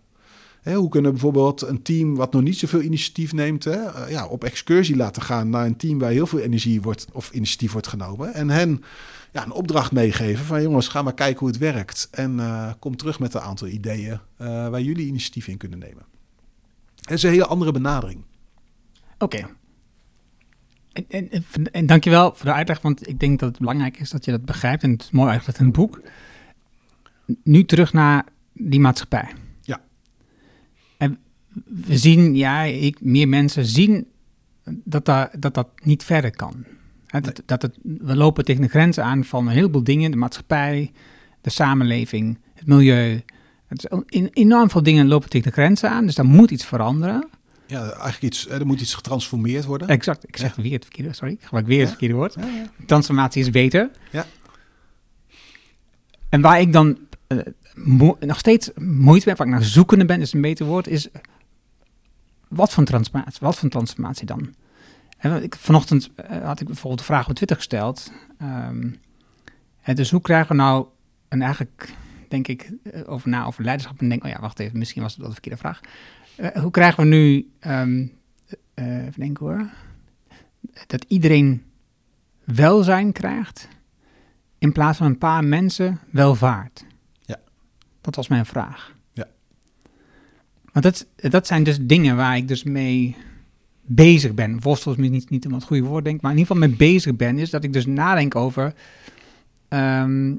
Hoe kunnen we bijvoorbeeld een team wat nog niet zoveel initiatief neemt, eh, ja, op excursie laten gaan naar een team waar heel veel energie wordt of initiatief wordt genomen. En hen ja, een opdracht meegeven van jongens, ga maar kijken hoe het werkt. En eh, kom terug met een aantal ideeën eh, waar jullie initiatief in kunnen nemen. Het is een hele andere benadering. Oké. En, en, en, en dankjewel voor de uitleg, want ik denk dat het belangrijk is dat je dat begrijpt. En het is mooi eigenlijk in het boek. Nu terug naar die maatschappij. Ja. En we zien, ja, ik, meer mensen zien dat, daar, dat dat niet verder kan. Dat, dat het, we lopen tegen de grenzen aan van een heleboel dingen. De maatschappij, de samenleving, het milieu. Het is, in, enorm veel dingen lopen tegen de grenzen aan, dus daar moet iets veranderen. Ja, eigenlijk iets, er moet iets getransformeerd worden. Exact, ik zeg weer het verkeerde, sorry. Ik gebruik weer het Ja. verkeerde woord. Ja. Transformatie is beter. Ja. En waar ik dan eh, mo- nog steeds moeite mee heb, waar ik naar zoekende ben, is een beter woord, is wat voor transformatie, wat voor transformatie dan? Ik, vanochtend eh, had ik bijvoorbeeld de vraag op Twitter gesteld. dus hoe krijgen we nou en eigenlijk denk ik eh, over na over leiderschap en denk, oh ja, wacht even, misschien was het wel de verkeerde vraag. Eh, hoe krijgen we nu, ehm, eh, even denken hoor, dat iedereen welzijn krijgt in plaats van een paar mensen welvaart? Ja. Dat was mijn vraag. Ja. Want dat, dat zijn dus dingen waar ik dus mee bezig ben. Worstel is niet, niet helemaal het goede woord, denk ik, maar in ieder geval mee bezig ben, is dat ik dus nadenk over. ehm,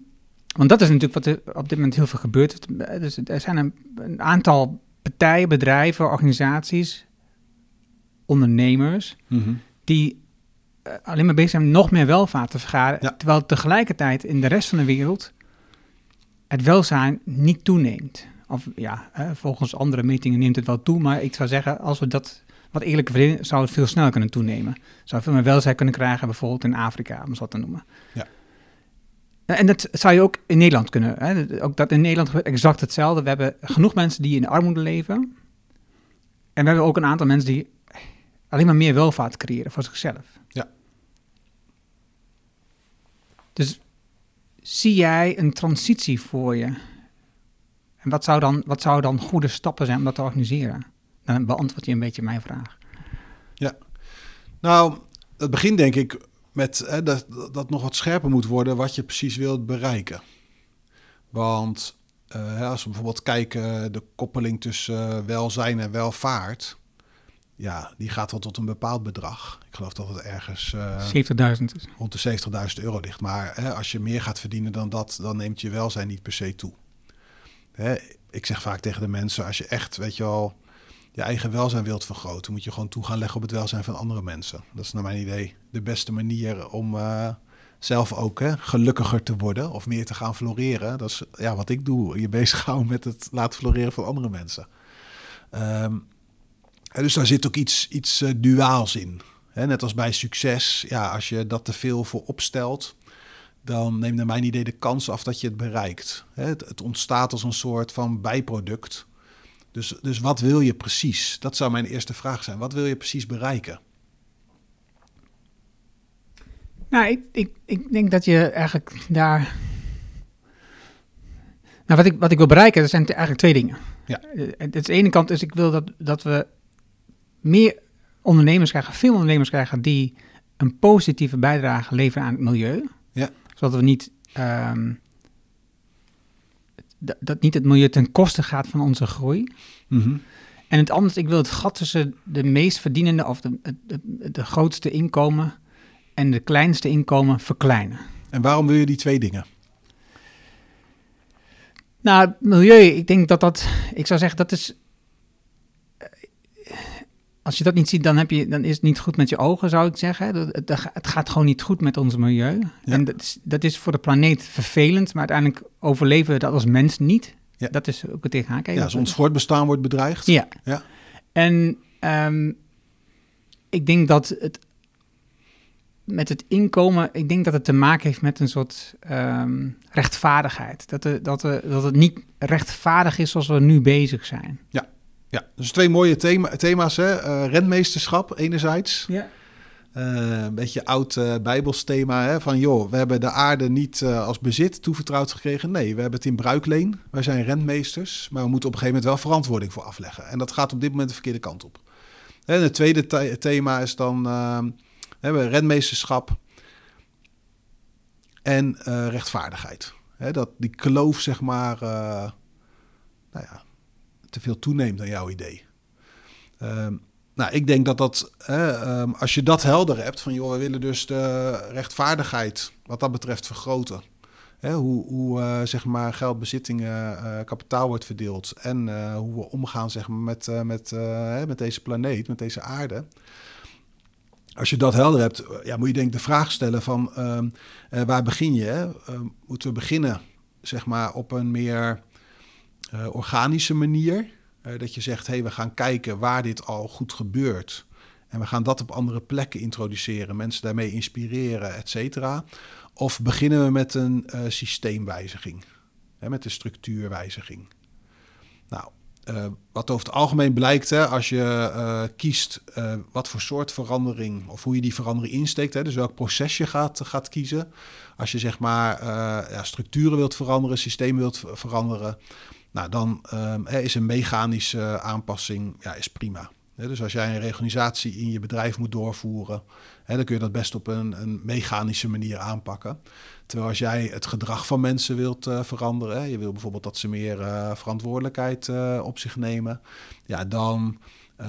want dat is natuurlijk wat er op dit moment heel veel gebeurt. Dus er zijn een, een aantal partijen, bedrijven, organisaties, ondernemers, die eh, alleen maar bezig zijn om nog meer welvaart te vergaren. Ja. Terwijl tegelijkertijd in de rest van de wereld het welzijn niet toeneemt. Of ja, hè, volgens andere metingen neemt het wel toe. Maar ik zou zeggen, als we dat wat verdelen, zou het veel sneller kunnen toenemen. Zou veel meer welzijn kunnen krijgen, bijvoorbeeld in Afrika, om zo te noemen. Ja. En dat zou je ook in Nederland kunnen. Hè? Ook dat in Nederland gebeurt exact hetzelfde. We hebben genoeg mensen die in armoede leven. En we hebben ook een aantal mensen die alleen maar meer welvaart creëren voor zichzelf. Ja. Dus zie jij een transitie voor je? En wat zou dan, wat zou dan goede stappen zijn om dat te organiseren? Dan beantwoord je een beetje mijn vraag. Nou, het begint denk ik met hè, dat, dat nog wat scherper moet worden wat je precies wilt bereiken. Want eh, als we bijvoorbeeld kijken, de koppeling tussen eh, welzijn en welvaart, ja, die gaat wel tot een bepaald bedrag. Ik geloof dat het ergens eh, 70.000 is. rond de 70.000 euro ligt. Maar hè, als je meer gaat verdienen dan dat, dan neemt je welzijn niet per se toe. Hè, ik zeg vaak tegen de mensen, als je echt, weet je wel, je eigen welzijn wilt vergroten, moet je gewoon toe gaan leggen op het welzijn van andere mensen. Dat is naar mijn idee de beste manier om eh, zelf ook hè, gelukkiger te worden of meer te gaan floreren. Dat is ja, wat ik doe, je bezighouden met het laten floreren van andere mensen. Ehm, en dus daar zit ook iets, iets eh, duaals in. Hè, net als bij succes, ja, als je dat te veel voor opstelt, dan neemt naar mijn idee de kans af dat je het bereikt. Hè, het, het ontstaat als een soort van bijproduct. Dus, dus wat wil je precies? Dat zou mijn eerste vraag zijn. Wat wil je precies bereiken? Nou, ik, ik, ik denk dat je eigenlijk daar. Nou, wat ik, wat ik wil bereiken, dat zijn eigenlijk twee dingen. Ja. Eh, Het de ene kant is, ik wil dat, dat we meer ondernemers krijgen, veel ondernemers krijgen die een positieve bijdrage leveren aan het milieu. Ja. Zodat we niet, ehm, dat, dat niet het milieu ten koste gaat van onze groei. En het andere, ik wil het gat tussen de meest verdienende of de, de, de grootste inkomen en de kleinste inkomen verkleinen. En waarom wil je die twee dingen? Nou, het milieu, ik denk dat dat, ik zou zeggen, dat is, als je dat niet ziet, dan, heb je, dan is het niet goed met je ogen, zou ik zeggen. Het, het gaat gewoon niet goed met ons milieu. Ja. En dat is, dat is voor de planeet vervelend, maar uiteindelijk overleven we dat als mens niet. Ja. Dat is ook het tegenaan kijken. Ja, als ons voortbestaan wordt bedreigd. Ja. Ja. En ehm, ik denk dat het met het inkomen, ik denk dat het te maken heeft met een soort ehm, rechtvaardigheid. Dat, er, dat, er, dat het niet rechtvaardig is zoals we nu bezig zijn. Ja, dus twee mooie thema, thema's. Hè? Eh, rentmeesterschap enerzijds. Ja. Eh, een beetje oud bijbels thema. Hè? Van joh, we hebben de aarde niet als bezit toevertrouwd gekregen. Nee, we hebben het in bruikleen. Wij zijn rentmeesters. Maar we moeten op een gegeven moment wel verantwoording voor afleggen. En dat gaat op dit moment de verkeerde kant op. En het tweede the- thema is dan eh, we hebben rentmeesterschap en rechtvaardigheid. Hè, dat die kloof, zeg maar, nou ja, te veel toeneemt naar jouw idee. Ehm, nou, ik denk dat dat, ehm, als je dat helder hebt, van joh, we willen dus de rechtvaardigheid wat dat betreft vergroten. Hè, hoe hoe eh, zeg maar geldbezittingen, eh, kapitaal wordt verdeeld en eh, hoe we omgaan zeg maar, met, met, hè, met deze planeet, met deze aarde. Als je dat helder hebt, ja, moet je denk de vraag stellen van ehm, eh, waar begin je? Moeten we beginnen zeg maar, op een meer eh, organische manier? Eh, dat je zegt, hé, hey, we gaan kijken waar dit al goed gebeurt. En we gaan dat op andere plekken introduceren, mensen daarmee inspireren, et cetera. Of beginnen we met een eh, systeemwijziging, hè, met een structuurwijziging. Nou, wat over het algemeen blijkt, hè, als je kiest wat voor soort verandering of hoe je die verandering insteekt, hè, dus welk proces je gaat, gaat kiezen. Als je zeg maar ja, structuren wilt veranderen, systemen wilt veranderen, nou, dan um, is een mechanische aanpassing ja, is prima. Dus als jij een reorganisatie in je bedrijf moet doorvoeren, dan kun je dat best op een, een mechanische manier aanpakken. Terwijl als jij het gedrag van mensen wilt uh, veranderen, je wil bijvoorbeeld dat ze meer uh, verantwoordelijkheid uh, op zich nemen, ja, dan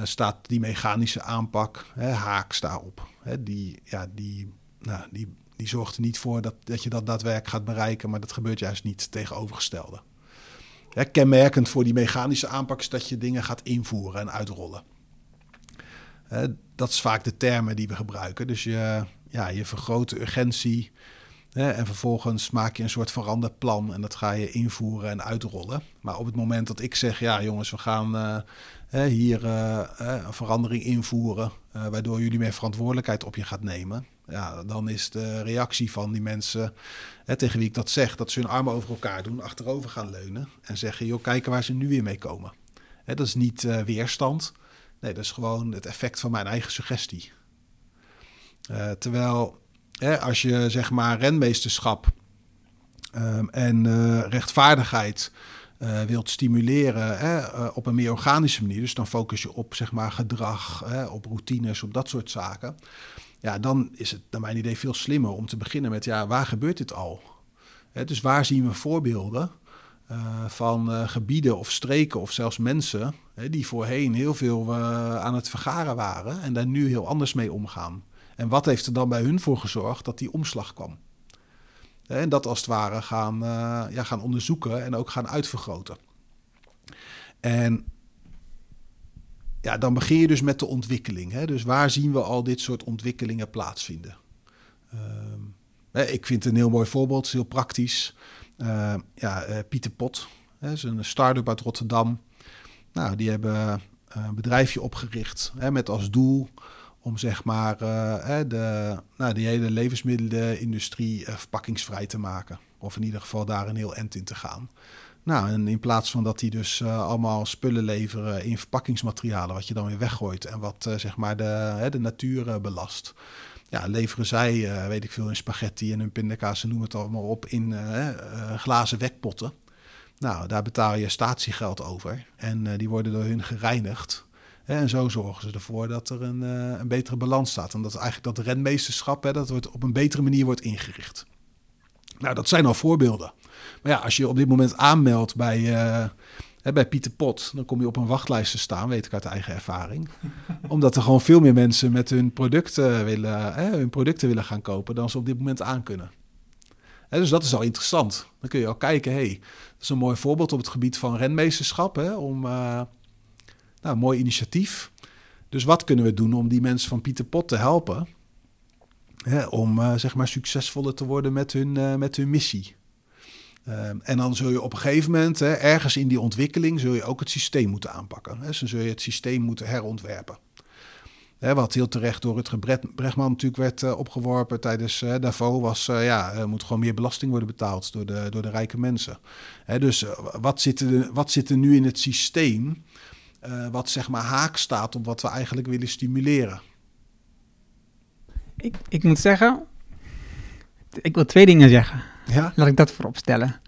staat die mechanische aanpak haaks daarop. Die, ja, die, nou, die, die zorgt er niet voor dat, dat je dat daadwerkelijk gaat bereiken, maar dat gebeurt juist niet tegenovergestelde. Hè, kenmerkend voor die mechanische aanpak is dat je dingen gaat invoeren en uitrollen. dat is vaak de termen die we gebruiken. Dus je, ja, je vergroot de urgentie en vervolgens maak je een soort veranderplan en dat ga je invoeren en uitrollen. Maar op het moment dat ik zeg, ja jongens, we gaan uh, hier uh, een verandering invoeren, waardoor jullie meer verantwoordelijkheid op je gaat nemen. Ja, dan is de reactie van die mensen tegen wie ik dat zeg, dat ze hun armen over elkaar doen, achterover gaan leunen en zeggen, joh, kijken waar ze nu weer mee komen. dat is niet weerstand, nee, dat is gewoon het effect van mijn eigen suggestie. terwijl als je zeg maar renmeesterschap um, en uh, rechtvaardigheid wilt stimuleren hè, op een meer organische manier, dus dan focus je op zeg maar gedrag, hè, op routines, op dat soort zaken. Ja, dan is het naar mijn idee veel slimmer om te beginnen met ja, waar gebeurt dit al? Dus waar zien we voorbeelden van gebieden of streken of zelfs mensen die voorheen heel veel aan het vergaren waren en daar nu heel anders mee omgaan? En wat heeft er dan bij hun voor gezorgd dat die omslag kwam? En dat als het ware gaan, ja, gaan onderzoeken en ook gaan uitvergroten. En ja, dan begin je dus met de ontwikkeling. Hè? Dus waar zien we al dit soort ontwikkelingen plaatsvinden? Uh, ik vind een heel mooi voorbeeld, heel praktisch. Uh, ja, uh, Pieter Pot, hè, is een start-up uit Rotterdam. Nou, die hebben een bedrijfje opgericht hè, met als doel om zeg maar uh, de, nou, die hele levensmiddelenindustrie verpakkingsvrij te maken. Of in ieder geval daar een heel end in te gaan. Nou, en in plaats van dat die dus uh, allemaal spullen leveren in verpakkingsmaterialen, wat je dan weer weggooit en wat zeg maar de, de natuur belast. Ja, leveren zij, weet ik veel, in spaghetti en hun pindakaas, noem het allemaal op, in glazen wekpotten. Nou, daar betaal je statiegeld over. En die worden door hun gereinigd. En zo zorgen ze ervoor dat er een, een betere balans staat. En dat eigenlijk dat renmeesterschap hè, dat wordt op een betere manier wordt ingericht. Nou, dat zijn al voorbeelden. Maar ja, als je op dit moment aanmeldt bij, uh, bij Pieter Pot, dan kom je op een wachtlijst te staan, weet ik uit eigen ervaring. [laughs] Omdat er gewoon veel meer mensen met hun producten willen, hè, hun producten willen gaan kopen dan ze op dit moment aan kunnen. dus dat is al interessant. Dan kun je al kijken, hey, dat is een mooi voorbeeld op het gebied van renmeesterschap. Hè, om, uh, nou, mooi initiatief. Dus wat kunnen we doen om die mensen van Pieter Pot te helpen? Hè, om uh, zeg maar succesvoller te worden met hun, uh, met hun missie. Uh, en dan zul je op een gegeven moment, hè, ergens in die ontwikkeling, zul je ook het systeem moeten aanpakken. Hè. Dus dan zul je het systeem moeten herontwerpen. Hè, wat heel terecht door het Brechtman natuurlijk werd uh, opgeworpen tijdens uh, Davos was, uh, ja, er moet gewoon meer belasting worden betaald door de, door de rijke mensen. Hè, dus wat zit, er, wat zit er nu in het systeem wat zeg maar haak staat op wat we eigenlijk willen stimuleren. Ik, ik moet zeggen, ik wil twee dingen zeggen. Ja? Laat ik dat voorop stellen.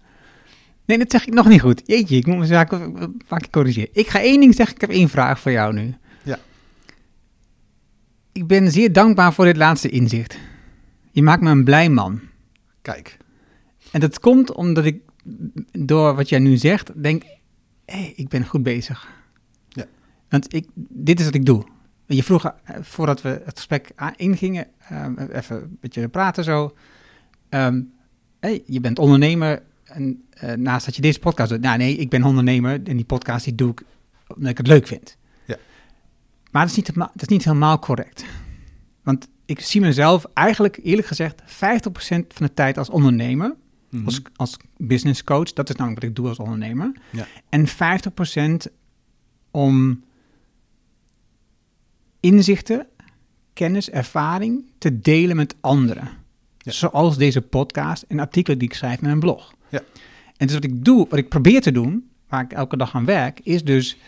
Nee, dat zeg ik nog niet goed. Jeetje, ik moet mijn zaken vaak corrigeren. Ik ga één ding zeggen, ik heb één vraag voor jou nu. Ja. Ik ben zeer dankbaar voor dit laatste inzicht. Je maakt me een blij man. Kijk. En dat komt omdat ik, door wat jij nu zegt, denk, hé, hey, ik ben goed bezig. Want ik, dit is wat ik doe. Je vroeg, eh, voordat we het gesprek ingingen, um, even een beetje praten zo. Um, hey, je bent ondernemer en uh, naast dat je deze podcast doet. Nou nee, ik ben ondernemer en die podcast die doe ik omdat ik het leuk vind. Ja. Maar dat is, niet, dat is niet helemaal correct. Want ik zie mezelf eigenlijk, eerlijk gezegd, 50% van de tijd als ondernemer. Mm -hmm. als, als business coach, dat is namelijk wat ik doe als ondernemer. Ja. En 50% om inzichten, kennis, ervaring te delen met anderen. Ja. Zoals deze podcast en artikelen die ik schrijf in mijn blog. Ja. En dus wat ik doe, wat ik probeer te doen, waar ik elke dag aan werk, is dus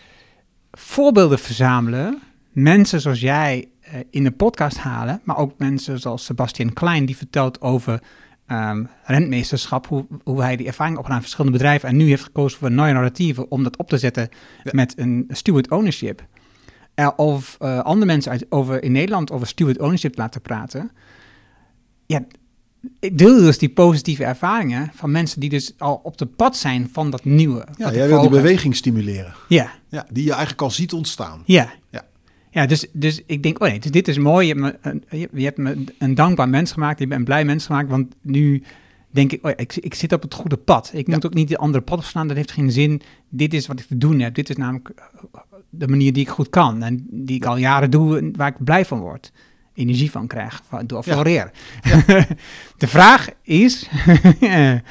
voorbeelden verzamelen. Mensen zoals jij eh, in de podcast halen, maar ook mensen zoals Sebastian Klein, die vertelt over um, rentmeesterschap, hoe, hoe hij die ervaring opgedaan in verschillende bedrijven en nu heeft gekozen voor een nieuwe narratieven om dat op te zetten met een steward ownership. Uh, of uh, andere mensen uit, over, in Nederland over steward ownership laten praten. Ja, ik deel dus die positieve ervaringen van mensen die dus al op de pad zijn van dat nieuwe. Ja, jij wil die beweging stimuleren. Ja. ja. Die je eigenlijk al ziet ontstaan. Ja. Ja. Ja, dus, dus ik denk, oh nee, dus dit is mooi. Je hebt, me, een, je hebt me een dankbaar mens gemaakt. Je bent een blij mens gemaakt, want nu denk ik, oh ja, ik, ik zit op het goede pad. Ik moet ook niet de andere pad opslaan, dat heeft geen zin. Dit is wat ik te doen heb. Dit is namelijk de manier die ik goed kan en die ik al jaren doe waar ik blij van word energie van krijg door floreren. Ja. [laughs] de vraag is, een,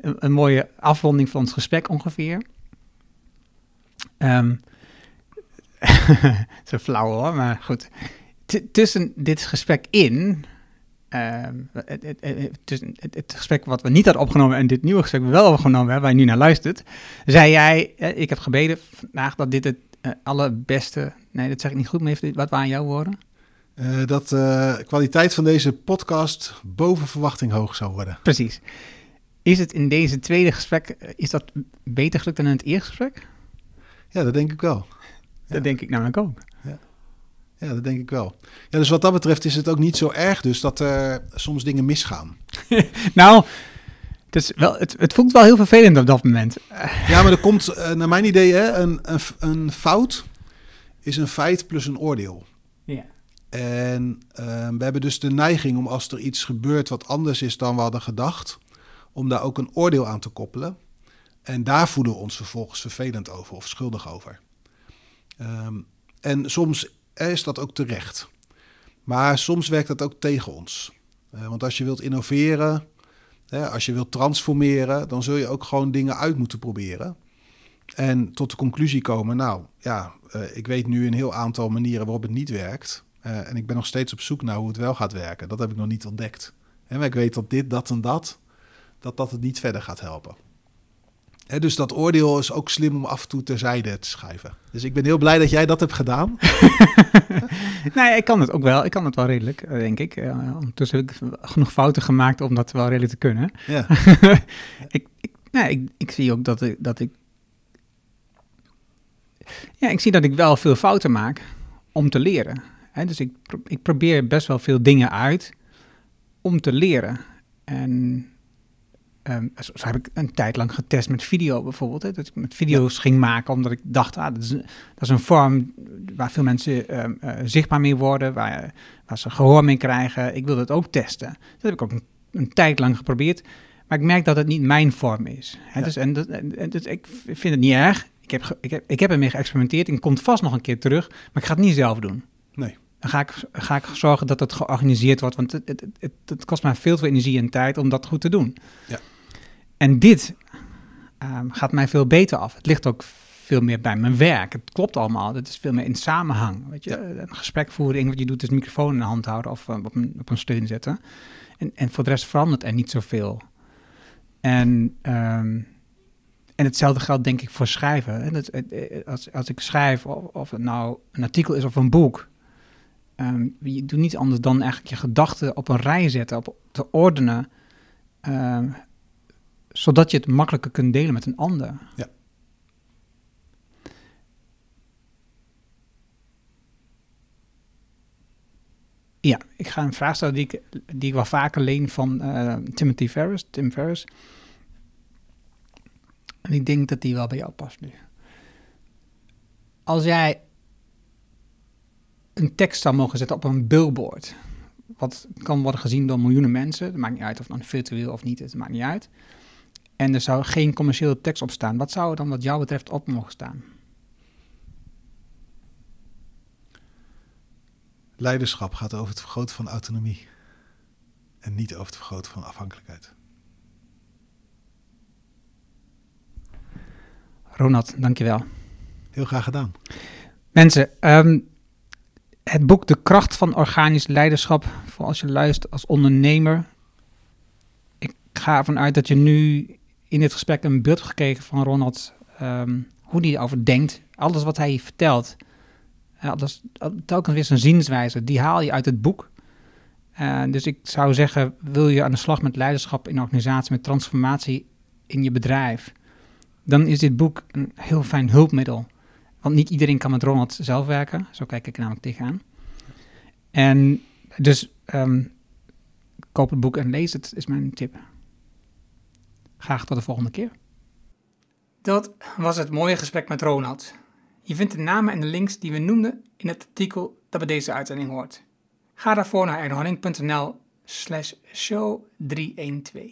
[laughs] een, mooie afronding van ons gesprek ongeveer. Um, [laughs] zo flauw hoor, maar goed. tussen dit gesprek in, um, het, het, het, het, gesprek wat we niet hadden opgenomen en dit nieuwe gesprek we wel opgenomen hebben, waar je nu naar luistert, zei jij, eh, ik heb gebeden vandaag dat dit het uh, allerbeste, nee dat zeg ik niet goed, maar wat waren jouw woorden? Uh, dat de uh, kwaliteit van deze podcast boven verwachting hoog zou worden. Precies. Is het in deze tweede gesprek, is dat beter gelukt dan in het eerste gesprek? Ja, dat denk ik wel. Dat ja. denk ik namelijk ook. Ja. ja, dat denk ik wel. Ja, dus wat dat betreft is het ook niet zo erg dus dat er soms dingen misgaan. [laughs] nou, het, is wel, het, het, voelt wel heel vervelend op dat moment. ja, maar er komt naar mijn idee hè, een, een, een fout is een feit plus een oordeel. En uh, we hebben dus de neiging om als er iets gebeurt wat anders is dan we hadden gedacht, om daar ook een oordeel aan te koppelen. En daar voelen we ons vervolgens vervelend over of schuldig over. Um, en soms is dat ook terecht. Maar soms werkt dat ook tegen ons. Uh, want als je wilt innoveren, hè, als je wilt transformeren, dan zul je ook gewoon dingen uit moeten proberen. En tot de conclusie komen, nou ja, uh, ik weet nu een heel aantal manieren waarop het niet werkt. Uh, en ik ben nog steeds op zoek naar hoe het wel gaat werken. Dat heb ik nog niet ontdekt. En ik weet dat dit, dat en dat, dat dat het niet verder gaat helpen. He, dus dat oordeel is ook slim om af en toe terzijde te schuiven. Dus ik ben heel blij dat jij dat hebt gedaan. [laughs] nee, ik kan het ook wel. Ik kan het wel redelijk, eh, denk ik. Uh, ondertussen heb ik genoeg fouten gemaakt om dat wel redelijk te kunnen. Ja. [laughs] ik, ik, nee, ik, ik zie ook dat ik, dat ik... Ja, ik zie dat ik wel veel fouten maak om te leren dus ik, ik probeer best wel veel dingen uit om te leren. En um, zo, heb ik een tijd lang getest met video bijvoorbeeld. Hè, dat ik met video's ging maken omdat ik dacht, ah, dat, is, dat is een vorm waar veel mensen um, uh, zichtbaar mee worden, waar, waar ze gehoor mee krijgen. Ik wil dat ook testen. Dat heb ik ook een, een tijd lang geprobeerd. Maar ik merk dat het niet mijn vorm is. Hè, ja. dus, en, dat, en, dus ik vind het niet erg. Ik heb, ik, heb, ik heb ermee geëxperimenteerd. Ik kom vast nog een keer terug, maar ik ga het niet zelf doen. Dan ga ik, ga ik zorgen dat het georganiseerd wordt. Want het, het, het, het kost mij veel te veel energie en tijd om dat goed te doen. Ja. En dit um, gaat mij veel beter af. Het ligt ook veel meer bij mijn werk. Het klopt allemaal. Het is veel meer in samenhang. Weet je? Ja. Een gesprek voeren, wat je doet is microfoon in de hand houden of op een, op een steun zetten. En, en voor de rest verandert er niet zoveel. En, um, en hetzelfde geldt denk ik voor schrijven. Dat, als, als ik schrijf, of, of het nou een artikel is of een boek, Um, je doet niet anders dan eigenlijk je gedachten op een rij zetten, op te ordenen, um, zodat je het makkelijker kunt delen met een ander. Ja. Ja, ik ga een vraag stellen die ik, die ik wel vaker leen van uh, Timothy Ferris, Tim Ferris. En ik denk dat die wel bij jou past nu. Als jij een tekst zou mogen zetten op een billboard. Wat kan worden gezien door miljoenen mensen. Het maakt niet uit of dan virtueel of niet, het maakt niet uit. En er zou geen commerciële tekst op staan. Wat zou er dan wat jou betreft op mogen staan? Leiderschap gaat over het vergroten van autonomie. En niet over het vergroten van afhankelijkheid. Ronald, dankjewel. Heel graag gedaan. Mensen, um, het boek De Kracht van Organisch Leiderschap, voor als je luistert als ondernemer. Ik ga ervan uit dat je nu in dit gesprek een beeld gekregen van Ronald, ehm, hoe hij erover denkt. Alles wat hij vertelt. Uh, dat telkens weer zijn zienswijze. Die haal je uit het boek. Uh, dus ik zou zeggen, wil je aan de slag met leiderschap in organisatie, met transformatie in je bedrijf, dan is dit boek een heel fijn hulpmiddel. Want niet iedereen kan met Ronald zelf werken. Zo kijk ik namelijk tegenaan. En dus um, koop het boek en lees het, is mijn tip. Graag tot de volgende keer. Dat was het mooie gesprek met Ronald. Je vindt de namen en de links die we noemden in het artikel dat bij deze uitzending hoort. Ga daarvoor naar ernohanning.nl slash show 312.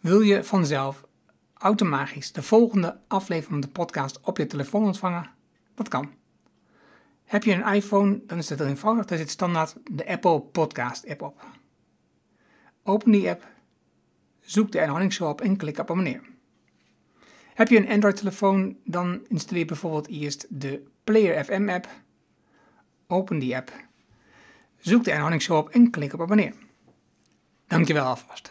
Wil je vanzelf automatisch de volgende aflevering van de podcast op je telefoon ontvangen? Dat kan. Heb je een iPhone, dan is het eenvoudig. Daar zit standaard de Apple Podcast app op. Open die app, zoek de Erno Show op en klik op abonneer. Heb je een Android-telefoon, dan installeer bijvoorbeeld eerst de Player FM app. Open die app, zoek de Erno Show op en klik op abonneer. Dankjewel alvast.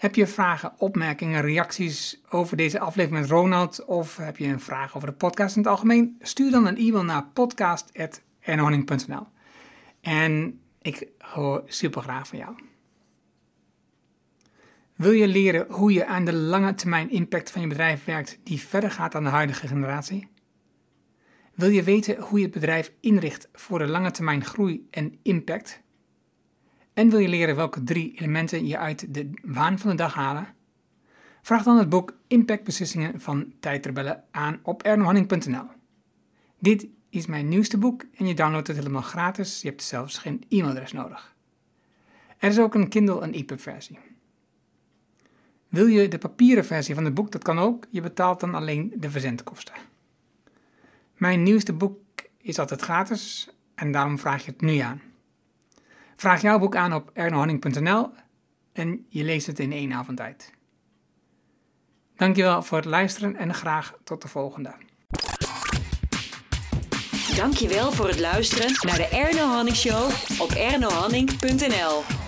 Heb je vragen, opmerkingen, reacties over deze aflevering met Ronald of heb je een vraag over de podcast in het algemeen? Stuur dan een e-mail naar podcast.ernohanning.nl En ik hoor super graag van jou. Wil je leren hoe je aan de lange termijn impact van je bedrijf werkt die verder gaat dan de huidige generatie? Wil je weten hoe je het bedrijf inricht voor de lange termijn groei en impact? En wil je leren welke drie elementen je uit de waan van de dag halen? Vraag dan het boek Impactbeslissingen van tijdrebellen aan op ernohanning.nl. Dit is mijn nieuwste boek en je downloadt het helemaal gratis. Je hebt zelfs geen e-mailadres nodig. Er is ook een Kindle en EPUB versie. Wil je de papieren versie van het boek? Dat kan ook. Je betaalt dan alleen de verzendkosten. Mijn nieuwste boek is altijd gratis en daarom vraag je het nu aan. Vraag jouw boek aan op ernohanning.nl en je leest het in één avond tijd. Dankjewel voor het luisteren en graag tot de volgende. Dankjewel voor het luisteren naar de Erno Hanning Show op ernohanning.nl.